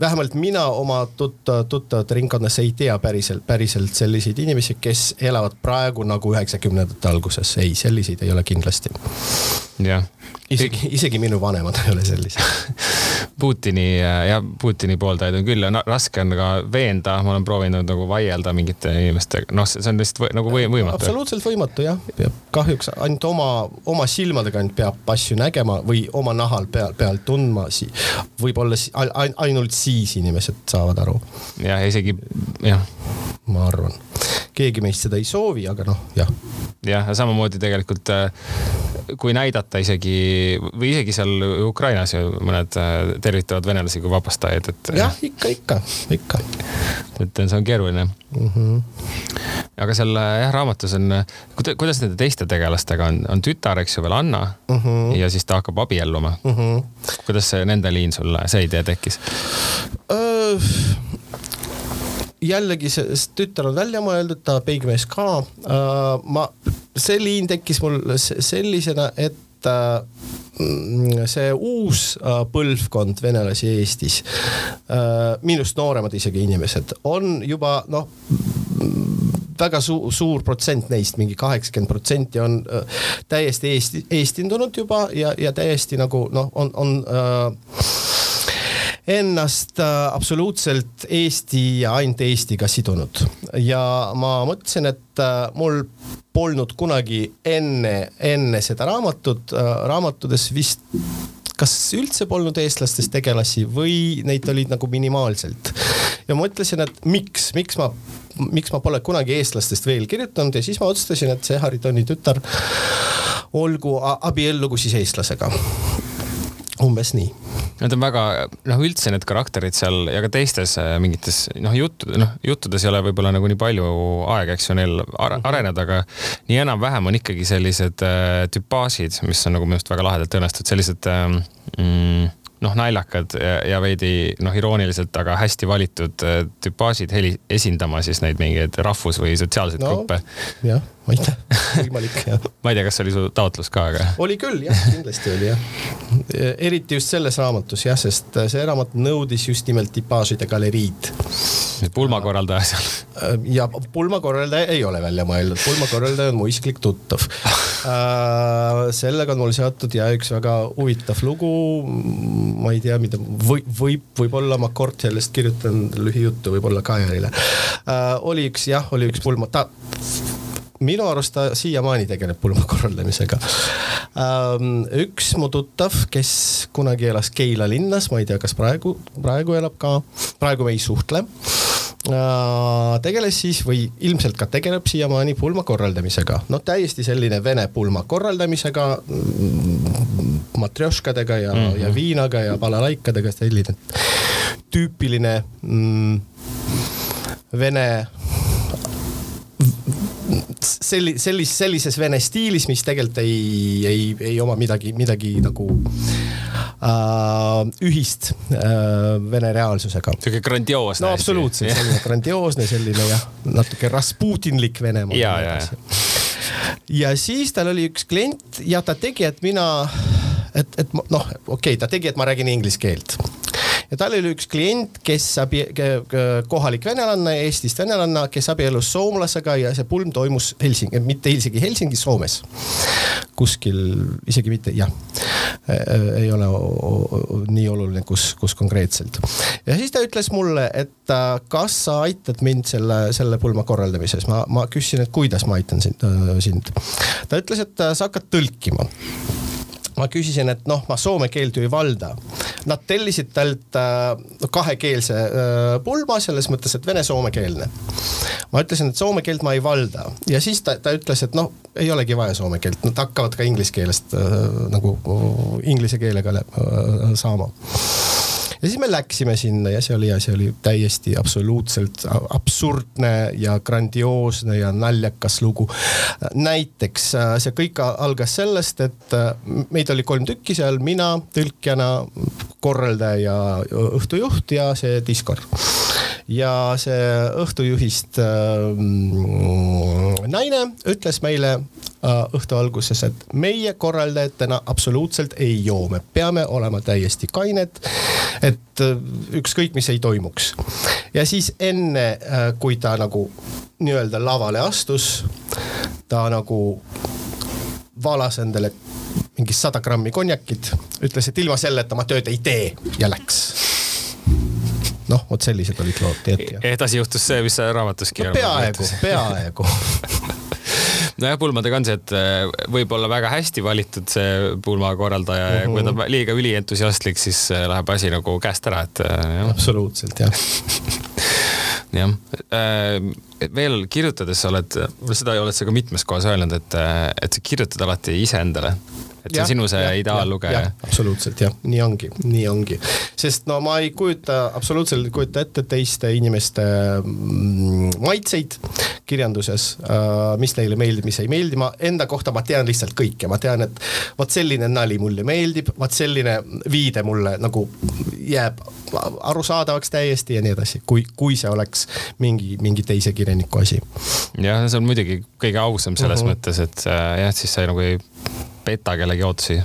Speaker 2: vähemalt mina oma tut-, tuttavate ringkonnas ei tea päriselt, päriselt selliseid inimesi, kes elavad praegu nagu üheksakümnendate alguses, ei, selliseid ei ole kindlasti.
Speaker 1: Jah
Speaker 2: isegi, isegi minu vanemad ei ole sellised
Speaker 1: Putini ja Putini pooldajaid on küll ja raske on ka veenda, ma olen proovinud nagu vaielda mingite inimestega, noh, see on lihtsalt või, nagu või, võimatu.
Speaker 2: absoluutselt võimatu jah, kahjuks ainult oma, oma silmadega ainult peab asju nägema või oma nahal peal, peal tundma. võib-olla ainult siis inimesed saavad aru.
Speaker 1: jah, isegi jah.
Speaker 2: ma arvan, keegi meist seda ei soovi, aga noh, jah.
Speaker 1: jah, ja samamoodi tegelikult kui näidata isegi või isegi seal Ukrainas ju mõned äh, tervitavad venelasi kui vabastajaid, et.
Speaker 2: jah, ikka, ikka, ikka.
Speaker 1: et see on keeruline mm. -hmm. aga seal jah, raamatus on, kuidas nende teiste tegelastega on, on tütar, eks ju, veel Anna mm -hmm. ja siis ta hakkab abielluma mm. -hmm. kuidas see nende liin sulle, see idee tekkis?
Speaker 2: Jällegi see tütar on välja mõeldud, ta peigmees ka. ma, see liin tekkis mul sellisena, et mm, see uus põlvkond venelasi Eestis, minust nooremad isegi inimesed, on juba noh väga suur, suur protsent neist, mingi kaheksakümmend protsenti on äh, täiesti Eesti, eestindunud juba ja, ja täiesti nagu noh, on, on äh, ennast äh, absoluutselt Eesti ja ainult Eestiga sidunud ja ma mõtlesin, et äh, mul polnud kunagi enne, enne seda raamatut, äh, raamatutes vist kas üldse polnud eestlastest tegelasi või neid oli nagu minimaalselt. ja mõtlesin, et miks, miks ma, miks ma pole kunagi eestlastest veel kirjutanud ja siis ma otsustasin, et see Haritoni tütar olgu abiellugu siis eestlasega umbes nii.
Speaker 1: Nad on väga, noh, üldse need karakterid seal ja ka teistes äh, mingites noh, juttudes, noh, juttudes ei ole võib-olla nagu nii palju aega, eks ju, neil mhm. areneda, aga nii enam-vähem on ikkagi sellised äh, tüpaažid, mis on nagu minu arust väga lahedalt õnnestunud, sellised äh, mm, noh, naljakad ja, ja veidi noh, irooniliselt, aga hästi valitud äh, tüpaažid heli, esindama siis neid mingeid rahvus- või sotsiaalseid no, gruppe.
Speaker 2: jah, ma ei tea, võimalik jah.
Speaker 1: ma ei tea, kas oli su taotlus ka, aga.
Speaker 2: oli küll jah, kindlasti oli jah. eriti just selles raamatus jah, sest see raamat nõudis just nimelt tipaažide galeriid.
Speaker 1: pulmakorraldaja seal.
Speaker 2: Äh, ja pulmakorraldaja ei ole välja mõeldud, pulmakorraldaja on mu isiklik tuttav äh, sellega on mul seotud ja üks väga huvitav lugu. ma ei tea, mida või võib, võib-olla ma kord sellest kirjutan lühijuttu, võib-olla Kairile äh,. oli üks jah, oli üks pulma, ta minu arust ta siiamaani tegeleb pulma korraldamisega. Ähm, üks mu tuttav, kes kunagi elas Keila linnas, ma ei tea, kas praegu, praegu elab ka, praegu me ei suhtle äh, tegeles siis või ilmselt ka tegeleb siiamaani pulma korraldamisega, noh täiesti selline vene pulma korraldamisega, mm, matrjoškadega ja mm, -hmm. ja viinaga ja balalaikadega, selline tüüpiline mm, vene selli-, sellis-, sellises vene stiilis, mis tegelikult ei, ei, ei oma midagi, midagi nagu äh, ühist äh, vene reaalsusega.
Speaker 1: sihuke grandioosne.
Speaker 2: no absoluutselt, selline grandioosne, selline jah, natuke rasputinlik Venemaa.
Speaker 1: ja, ja, ja.
Speaker 2: ja siis tal oli üks klient ja ta tegi, et mina, et, et noh, okei okay,, ta tegi, et ma räägin inglise keelt ja tal oli üks klient, kes abi-, kohalik venelanna, Eestist venelanna, kes abiellus soomlasega ja see pulm toimus Helsingi, mitte isegi Helsingis, Soomes. kuskil, isegi mitte, jah, ei ole nii oluline, kus, kus konkreetselt. ja siis ta ütles mulle, et kas sa aitad mind selle, selle pulma korraldamises, ma, ma küsisin, et kuidas ma aitan sind, sind. ta ütles, et sa hakkad tõlkima ma küsisin, et noh, ma soome keelt ju ei valda. Nad tellisid talt äh, kahekeelse äh, pulma selles mõttes, et vene-soomekeelne. ma ütlesin, et soome keelt ma ei valda ja siis ta, ta ütles, et noh, ei olegi vaja soome keelt, nad hakkavad ka inglise keelest äh, nagu inglise keelega äh, saama ja siis me läksime sinna ja see oli ja see oli täiesti absoluutselt absurdne ja grandioosne ja naljakas lugu. näiteks äh, see kõik algas sellest, et äh, meid oli kolm tükki seal, mina tõlkijana, korraldaja ja õhtujuht ja see diskor ja see õhtujuhist äh, naine ütles meile äh, õhtu alguses, et meie korraldajatena absoluutselt ei joo, me peame olema täiesti kained, et äh, ükskõik, mis ei toimuks. ja siis enne äh,, kui ta nagu nii-öelda lavale astus, ta nagu valas endale mingi sada grammi konjakit, ütles, et ilma selleta ma tööd ei tee. Ja läks noh, vot sellised olid lood, tead.
Speaker 1: edasi juhtus see, mis sa raamatuski
Speaker 2: no,. peaaegu, peaaegu
Speaker 1: nojah, see, et äh, võib olla väga hästi valitud see pulmakorraldaja uh -huh. ja kui ta on mhm. liiga ülientusiastlik, siis äh, läheb asi nagu käest ära, et äh,
Speaker 2: absoluutselt jah
Speaker 1: jah, veel kirjutades sa oled, seda oled sa ka mitmes kohas öelnud, et, et sa kirjutad alati iseendale et see on sinu see ideaallugeja.
Speaker 2: absoluutselt jah, nii ongi, nii ongi, sest no ma ei kujuta, absoluutselt ei kujuta ette teiste inimeste mm, maitseid kirjanduses, äh, mis neile meeldib, mis ei meeldi, ma enda kohta ma tean lihtsalt kõike, ma tean, et vot selline nali mulle meeldib, vot selline viide mulle nagu jääb arusaadavaks täiesti ja nii edasi, kui, kui see oleks mingi, mingi teise kirjaniku asi.
Speaker 1: jah, see on muidugi kõige ausam selles mhm. -huh. mõttes, et äh, jah, siis sa nagu ei peta kellegi ootusi.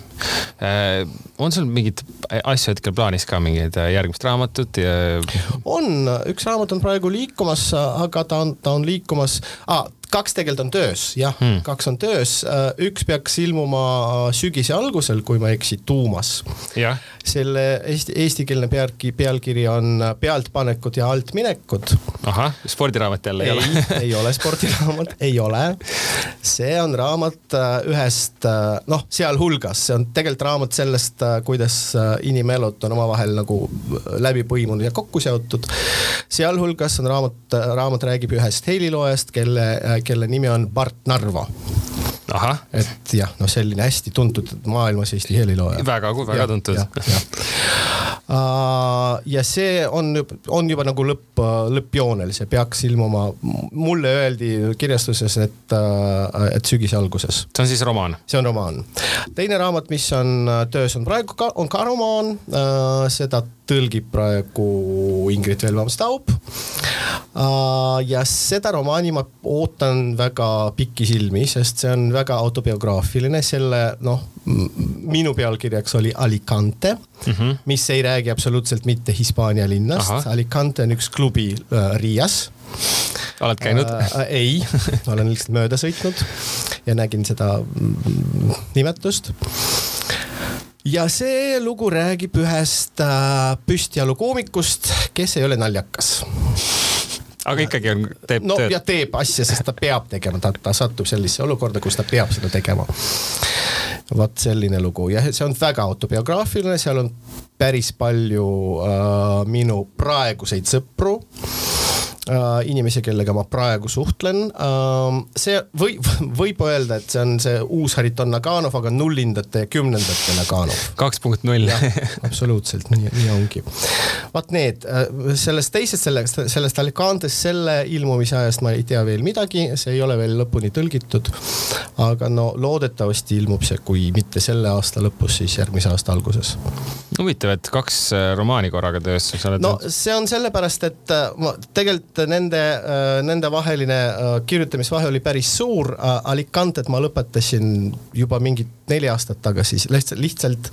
Speaker 1: Äh, on sul mingeid asju hetkel plaanis ka, mingeid äh, järgmist raamatut ja...?
Speaker 2: on, üks raamat on praegu liikumas, aga ta on, ta on liikumas ah,, kaks tegelikult on töös, jah hmm., kaks on töös, äh, üks peaks ilmuma sügise algusel, kui ma ei eksi, tuumas. Selle eesti, eestikeelne pealkiri, pealkiri on Pealtpanekud ja altminekud.
Speaker 1: ahah, spordiraamat jälle ei,
Speaker 2: ei ole? ei ole spordiraamat, ei ole. see on raamat äh, ühest, äh, noh, sealhulgas, see on tegelikult raamat sellest, kuidas inimelud on omavahel nagu läbi põimunud ja kokku seotud. sealhulgas on raamat, raamat räägib ühest heliloojast, kelle kelle nimi on Bart Narva. et jah, noh, selline hästi tuntud maailmas Eesti helilooja.
Speaker 1: väga, väga tuntud.
Speaker 2: Ja see on, on juba nagu lõpp, lõppjoonel, see peaks ilmuma, mulle öeldi kirjastuses, et, et sügise alguses.
Speaker 1: see on siis romaan?
Speaker 2: see on romaan. teine raamat, mis on töös, on praegu ka, on ka romaan, seda tõlgib praegu Ingrid Velvam-Staub. ja seda romaani ma ootan väga pikisilmi, sest see on väga autobiograafiline, selle noh, minu pealkirjaks oli Alicante mm, -hmm. mis ei räägi absoluutselt mitte Hispaania linnast. Alicante on üks klubi äh, Riias
Speaker 1: oled käinud
Speaker 2: äh,? ei, olen lihtsalt mööda sõitnud ja nägin seda mm, nimetust ja see lugu räägib ühest äh, püstjalukoomikust, kes ei ole naljakas.
Speaker 1: Aga ikkagi on, teeb
Speaker 2: no, tööd. ja teeb asja, sest ta peab tegema, ta, ta satub sellisesse olukorda, kus ta peab seda tegema. vot selline lugu. Ja see on väga autobiograafiline, seal on päris palju äh, minu praeguseid sõpru inimesi, kellega ma praegu suhtlen äh,. see või, võib öelda, et see on see uus Hariton Naganov, aga nullindate ja kümnendate Naganov.
Speaker 1: kaks punkt null.
Speaker 2: absoluutselt, nii, nii ongi. vaat need, äh, sellest teisest, sellest, sellest Alicantest, selle ilmumise ajast ma ei tea veel midagi, see ei ole veel lõpuni tõlgitud. aga no loodetavasti ilmub see, kui mitte selle aasta lõpus, siis järgmise aasta alguses.
Speaker 1: huvitav, et kaks äh, romaani korraga töös, sa oled.
Speaker 2: no see on sellepärast, et äh, ma tegelikult et nende, äh, nende vaheline äh, kirjutamisvahe oli päris suur. Äh, Alicantet ma lõpetasin juba mingid neli aastat tagasi, lihtsalt, lihtsalt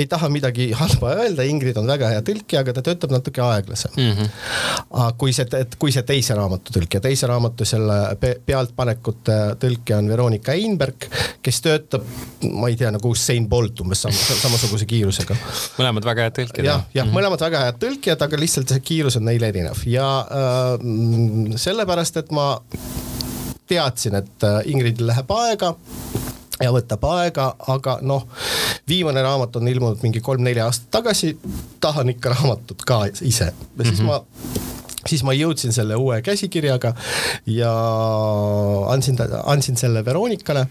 Speaker 2: ei taha midagi halba öelda, Ingrid on väga hea tõlkija, aga ta töötab natuke aeglasem mm. -hmm. kui see, kui see teise raamatu tõlkija, teise raamatu selle pealtpanekute tõlkija on Veronika Einberg, kes töötab, ma ei tea, nagu Usain Bolt umbes sam samasuguse kiirusega.
Speaker 1: mõlemad väga head tõlkijad.
Speaker 2: jah, jah mm -hmm., mõlemad väga head tõlkijad, aga lihtsalt see kiirus on neil erinev ja äh, sellepärast, et ma teadsin, et äh, Ingridil läheb aega ja võtab aega, aga noh, viimane raamat on ilmunud mingi kolm-neli aastat tagasi, tahan ikka raamatut ka ise ja siis mm -hmm. ma siis ma jõudsin selle uue käsikirjaga ja andsin, andsin selle Veronikale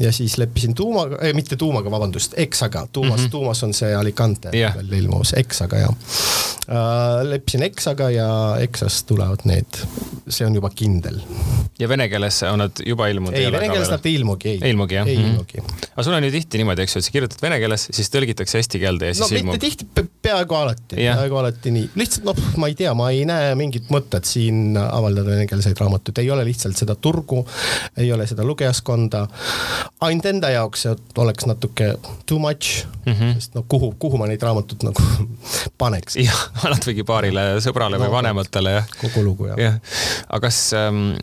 Speaker 2: ja siis leppisin tuumaga eh,, mitte tuumaga, vabandust, Exaga, tuumas mm, -hmm. tuumas on see Alicante yeah. ilmus, Exaga ja äh,. leppisin Exaga ja Exast tulevad need, see on juba kindel.
Speaker 1: ja vene keeles on nad juba ilmunud?
Speaker 2: ei, vene keeles nad ei ilmugi, ei.
Speaker 1: ei ilmugi jah?
Speaker 2: ei mm -hmm. ilmugi.
Speaker 1: aga sul on ju tihti niimoodi, eks ju, et sa kirjutad vene keeles, siis tõlgitakse eesti keelde ja siis
Speaker 2: no,
Speaker 1: ilmub.
Speaker 2: tihti, peaaegu alati, peaaegu alati nii, lihtsalt noh, ma ei tea, ma ei näe mingi mingit mõtet siin avaldada venekeelseid raamatuid, ei ole lihtsalt seda turgu, ei ole seda lugejaskonda. ainult enda jaoks see oleks natuke too much mm, -hmm. sest no kuhu, kuhu ma neid raamatuid nagu paneks.
Speaker 1: jah, annad mingi paarile sõbrale no, või vanematele jah.
Speaker 2: kogu lugu jah
Speaker 1: ja.. aga kas ähm,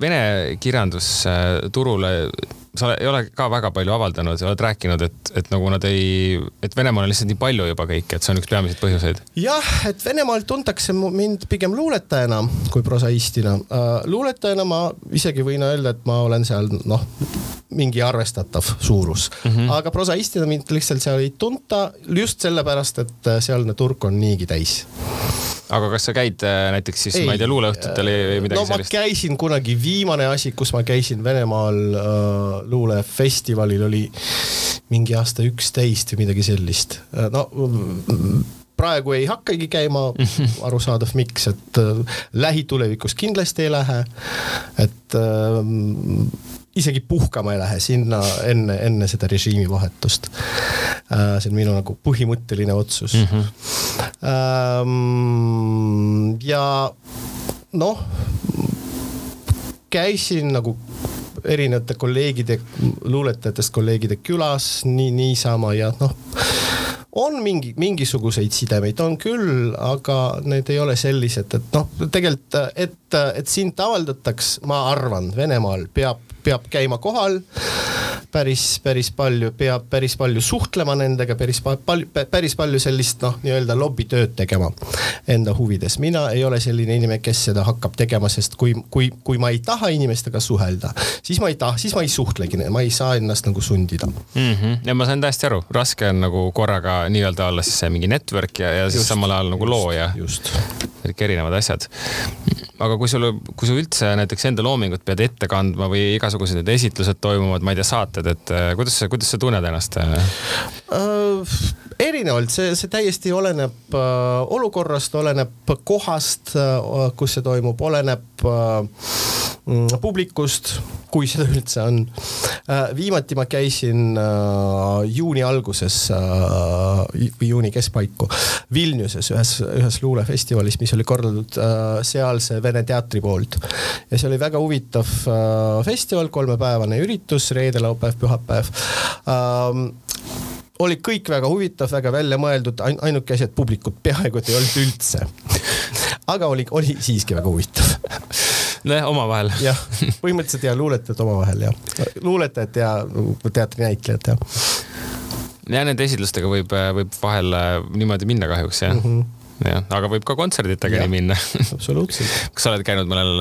Speaker 1: vene kirjandusturule äh, sa ei ole ka väga palju avaldanud ja oled rääkinud, et, et nagu nad ei, et Venemaal on lihtsalt nii palju juba kõike, et see on üks peamiseid põhjuseid.
Speaker 2: jah, et Venemaal tuntakse mind pigem luuletajana kui prosaistina uh,. luuletajana ma isegi võin öelda, et ma olen seal noh, mingi arvestatav suurus mm, -hmm. aga prosaistina mind lihtsalt seal ei tunta just sellepärast, et sealne turg on niigi täis
Speaker 1: aga kas sa käid äh, näiteks siis, ma ei tea, luuleõhtutel või midagi
Speaker 2: no,
Speaker 1: sellist?
Speaker 2: ma käisin kunagi, viimane asi, kus ma käisin Venemaal äh, luulefestivalil oli mingi aasta üksteist või midagi sellist. No praegu ei hakkagi käima, arusaadav, miks, et äh, lähitulevikus kindlasti ei lähe. et äh, isegi puhkama ei lähe sinna enne, enne seda režiimi vahetust äh,. see on minu nagu põhimõtteline otsus mm. -hmm. Ja noh, käisin nagu erinevate kolleegide, luuletajatest kolleegide külas nii, niisama ja noh on mingi, mingisuguseid sidemeid on küll, aga need ei ole sellised, et noh, tegelikult, et, et sind avaldataks, ma arvan, Venemaal peab, peab käima kohal päris, päris palju, peab päris palju suhtlema nendega, päris palju, päris palju sellist noh, nii-öelda lobitööd tegema enda huvides. mina ei ole selline inimene, kes seda hakkab tegema, sest kui, kui, kui ma ei taha inimestega suhelda, siis ma ei taha, siis ma ei suhtlegi, ma ei saa ennast nagu sundida mm.
Speaker 1: -hmm. ja ma saan täiesti aru, raske on nagu korraga nii-öelda olla siis see mingi network ja, ja siis just, samal ajal nagu looja.
Speaker 2: just.
Speaker 1: kõik erinevad asjad aga kui sul, kui sa üldse näiteks enda loomingut pead ette kandma või igasugused need esitlused toimuvad, ma ei tea, saated, et äh, kuidas sa, kuidas sa tunned ennast
Speaker 2: uh,? Erinevalt, see, see täiesti oleneb äh, olukorrast, oleneb kohast äh,, kus see toimub, oleneb äh, mm, publikust, kui seda üldse on äh,. viimati ma käisin äh, juuni alguses äh, või juuni keskpaiku Vilniuses ühes, ühes luulefestivalis, mis oli korraldatud äh, sealse Vene teatri poolt. ja see oli väga huvitav äh, festival, kolmepäevane üritus, reede, laupäev, pühapäev ähm, oli kõik väga huvitav, väga välja mõeldud, ainuke asi, et publikut peaaegu et ei olnud üldse. aga oli, oli siiski väga huvitav.
Speaker 1: nojah, omavahel.
Speaker 2: jah, põhimõtteliselt ja luuletajad omavahel ja, luuletajad ja teatrinäitlejad ja.
Speaker 1: ja nende esitlustega võib, võib vahel niimoodi minna kahjuks jah mm. -hmm jah, aga võib ka kontsertidega nii minna.
Speaker 2: absoluutselt
Speaker 1: kas sa oled käinud mõnel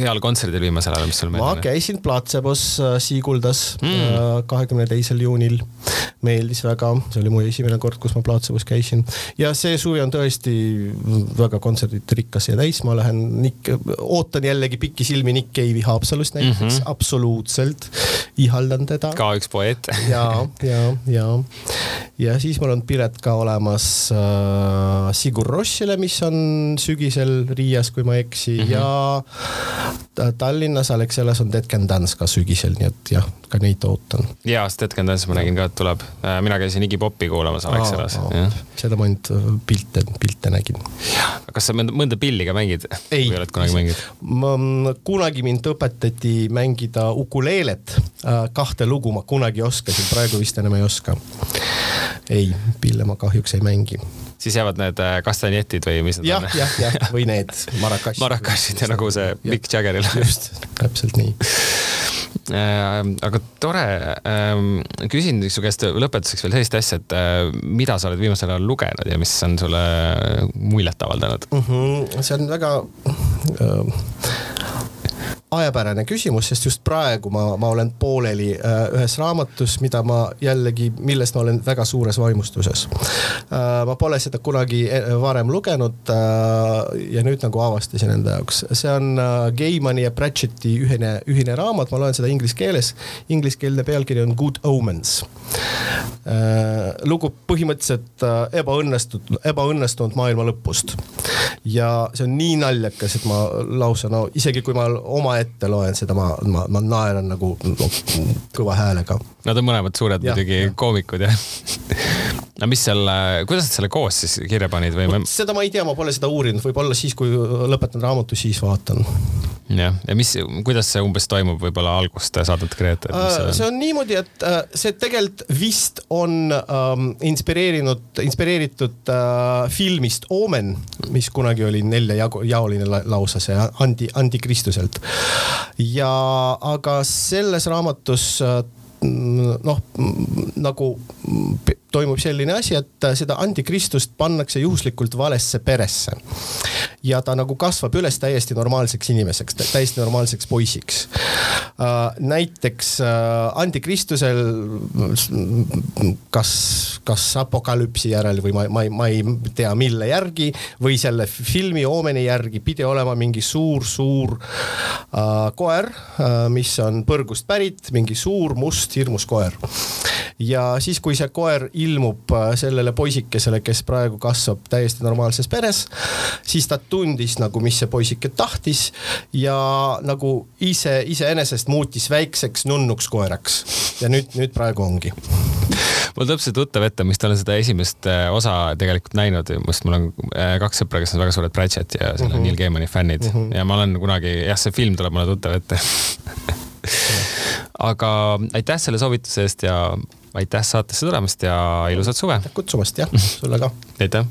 Speaker 1: heal kontserdil viimasel ajal, mis sul
Speaker 2: meeldib? ma käisin Platsebos äh, Siiguldas mm. äh, kahekümne teisel juunil. Meeldis väga, see oli mu esimene kord, kus ma Platsebos käisin. Ja see suvi on tõesti väga kontserdirikas ja täis, ma lähen Nick, ootan jällegi pikisilmi Nick Cave'i Haapsalust näiteks. Mm, -hmm. absoluutselt ihaldan teda.
Speaker 1: ka üks poeet.
Speaker 2: Ja, ja, ja, ja siis mul on pilet ka olemas äh, Sigur Rossile, mis on sügisel Riias, kui ma ei eksi. Mm, -hmm. ja Tallinnas Alexelas on Dead Can Dance ka sügisel, nii et jah, ka neid ootan.
Speaker 1: ja, sest Dead Can Dance ma nägin ka, et tuleb. Äh, mina käisin Iggy Popi kuulamas Alexelas.
Speaker 2: seda ma ainult äh, pilte, pilte nägin.
Speaker 1: kas sa mõnda, pilli ka mängid?
Speaker 2: ei,
Speaker 1: kunagi,
Speaker 2: kunagi mind õpetati mängida ukuleelet. Äh, kahte lugu ma kunagi oskasin, praegu vist enam ei oska. ei, pille ma kahjuks ei mängi
Speaker 1: siis jäävad need kastanjetid või mis
Speaker 2: need ja, on? jah, jah, jah, või need marakassid.
Speaker 1: marakassid ja nagu see Mick Jaggeril.
Speaker 2: just, täpselt nii
Speaker 1: aga tore, ähm, küsin su käest lõpetuseks veel sellist asja, et äh, mida sa oled viimasel ajal lugenud ja mis on sulle muljet avaldanud
Speaker 2: mm? -hmm, see on väga ajapärane küsimus, sest just praegu ma, ma olen pooleli äh, ühes raamatus, mida ma jällegi, millest ma olen väga suures vaimustuses äh,. ma pole seda kunagi äh, varem lugenud ja nüüd nagu avastasin enda jaoks, see on Gaimani ja Pratchetti ühine, ühine raamat, ma loen seda inglise keeles. Ingliskeelne pealkiri on Good Omens lugu põhimõtteliselt ebaõnnestunud, ebaõnnestunud maailma lõpust ja see on nii naljakas, et ma lausa no isegi kui ma omaette ette loen seda, ma, ma, ma naeran nagu no, kõva häälega.
Speaker 1: Nad on mõlemad suured ja, muidugi koomikud jah no mis seal, kuidas nad selle koos siis kirja panid või?
Speaker 2: seda ma ei tea, ma pole seda uurinud, võib-olla siis, kui lõpetan raamatu, siis vaatan.
Speaker 1: Jah, ja mis, kuidas see umbes toimub, võib-olla algust saad natuke rääkida
Speaker 2: uh,? see on niimoodi, et uh, see tegelikult vist on um, inspireerinud, inspireeritud uh, filmist Omen, mis kunagi oli neljajaoline la lausa see Andi, Andi Kristuselt. ja aga selles raamatus uh, noh, nagu toimub selline asi, et seda antikristust pannakse juhuslikult valesse peresse. ja ta nagu kasvab üles täiesti normaalseks inimeseks, täiesti normaalseks poisiks. Äh, näiteks äh, antikristusel kas, kas apokalüpsi järel või ma, ma ei, ma ei tea, mille järgi või selle filmi oomeni järgi pidi olema mingi suur-suur uh, koer mis on põrgust pärit, mingi suur must hirmus koer. ja siis, kui see koer ilmub äh, sellele poisikesele, kes praegu kasvab täiesti normaalses peres, siis ta tundis nagu, mis see poisike tahtis ja nagu ise, iseenesest muutis väikseks nunnuks koeraks. ja nüüd, nüüd praegu ongi
Speaker 1: mul tuleb see tuttav ette, vist olen seda esimest äh, osa tegelikult näinud, sest mul on äh, kaks sõpra, kes on väga suured Pratchett ja selle mm -hmm. Neil Gaimani fännid mm -hmm. ja ma olen kunagi, jah, see film tuleb mulle tuttav ette aga aitäh selle soovituse eest ja aitäh saatesse tulemast ja ilusat suve.
Speaker 2: kutsumast jah, sulle ka.
Speaker 1: aitäh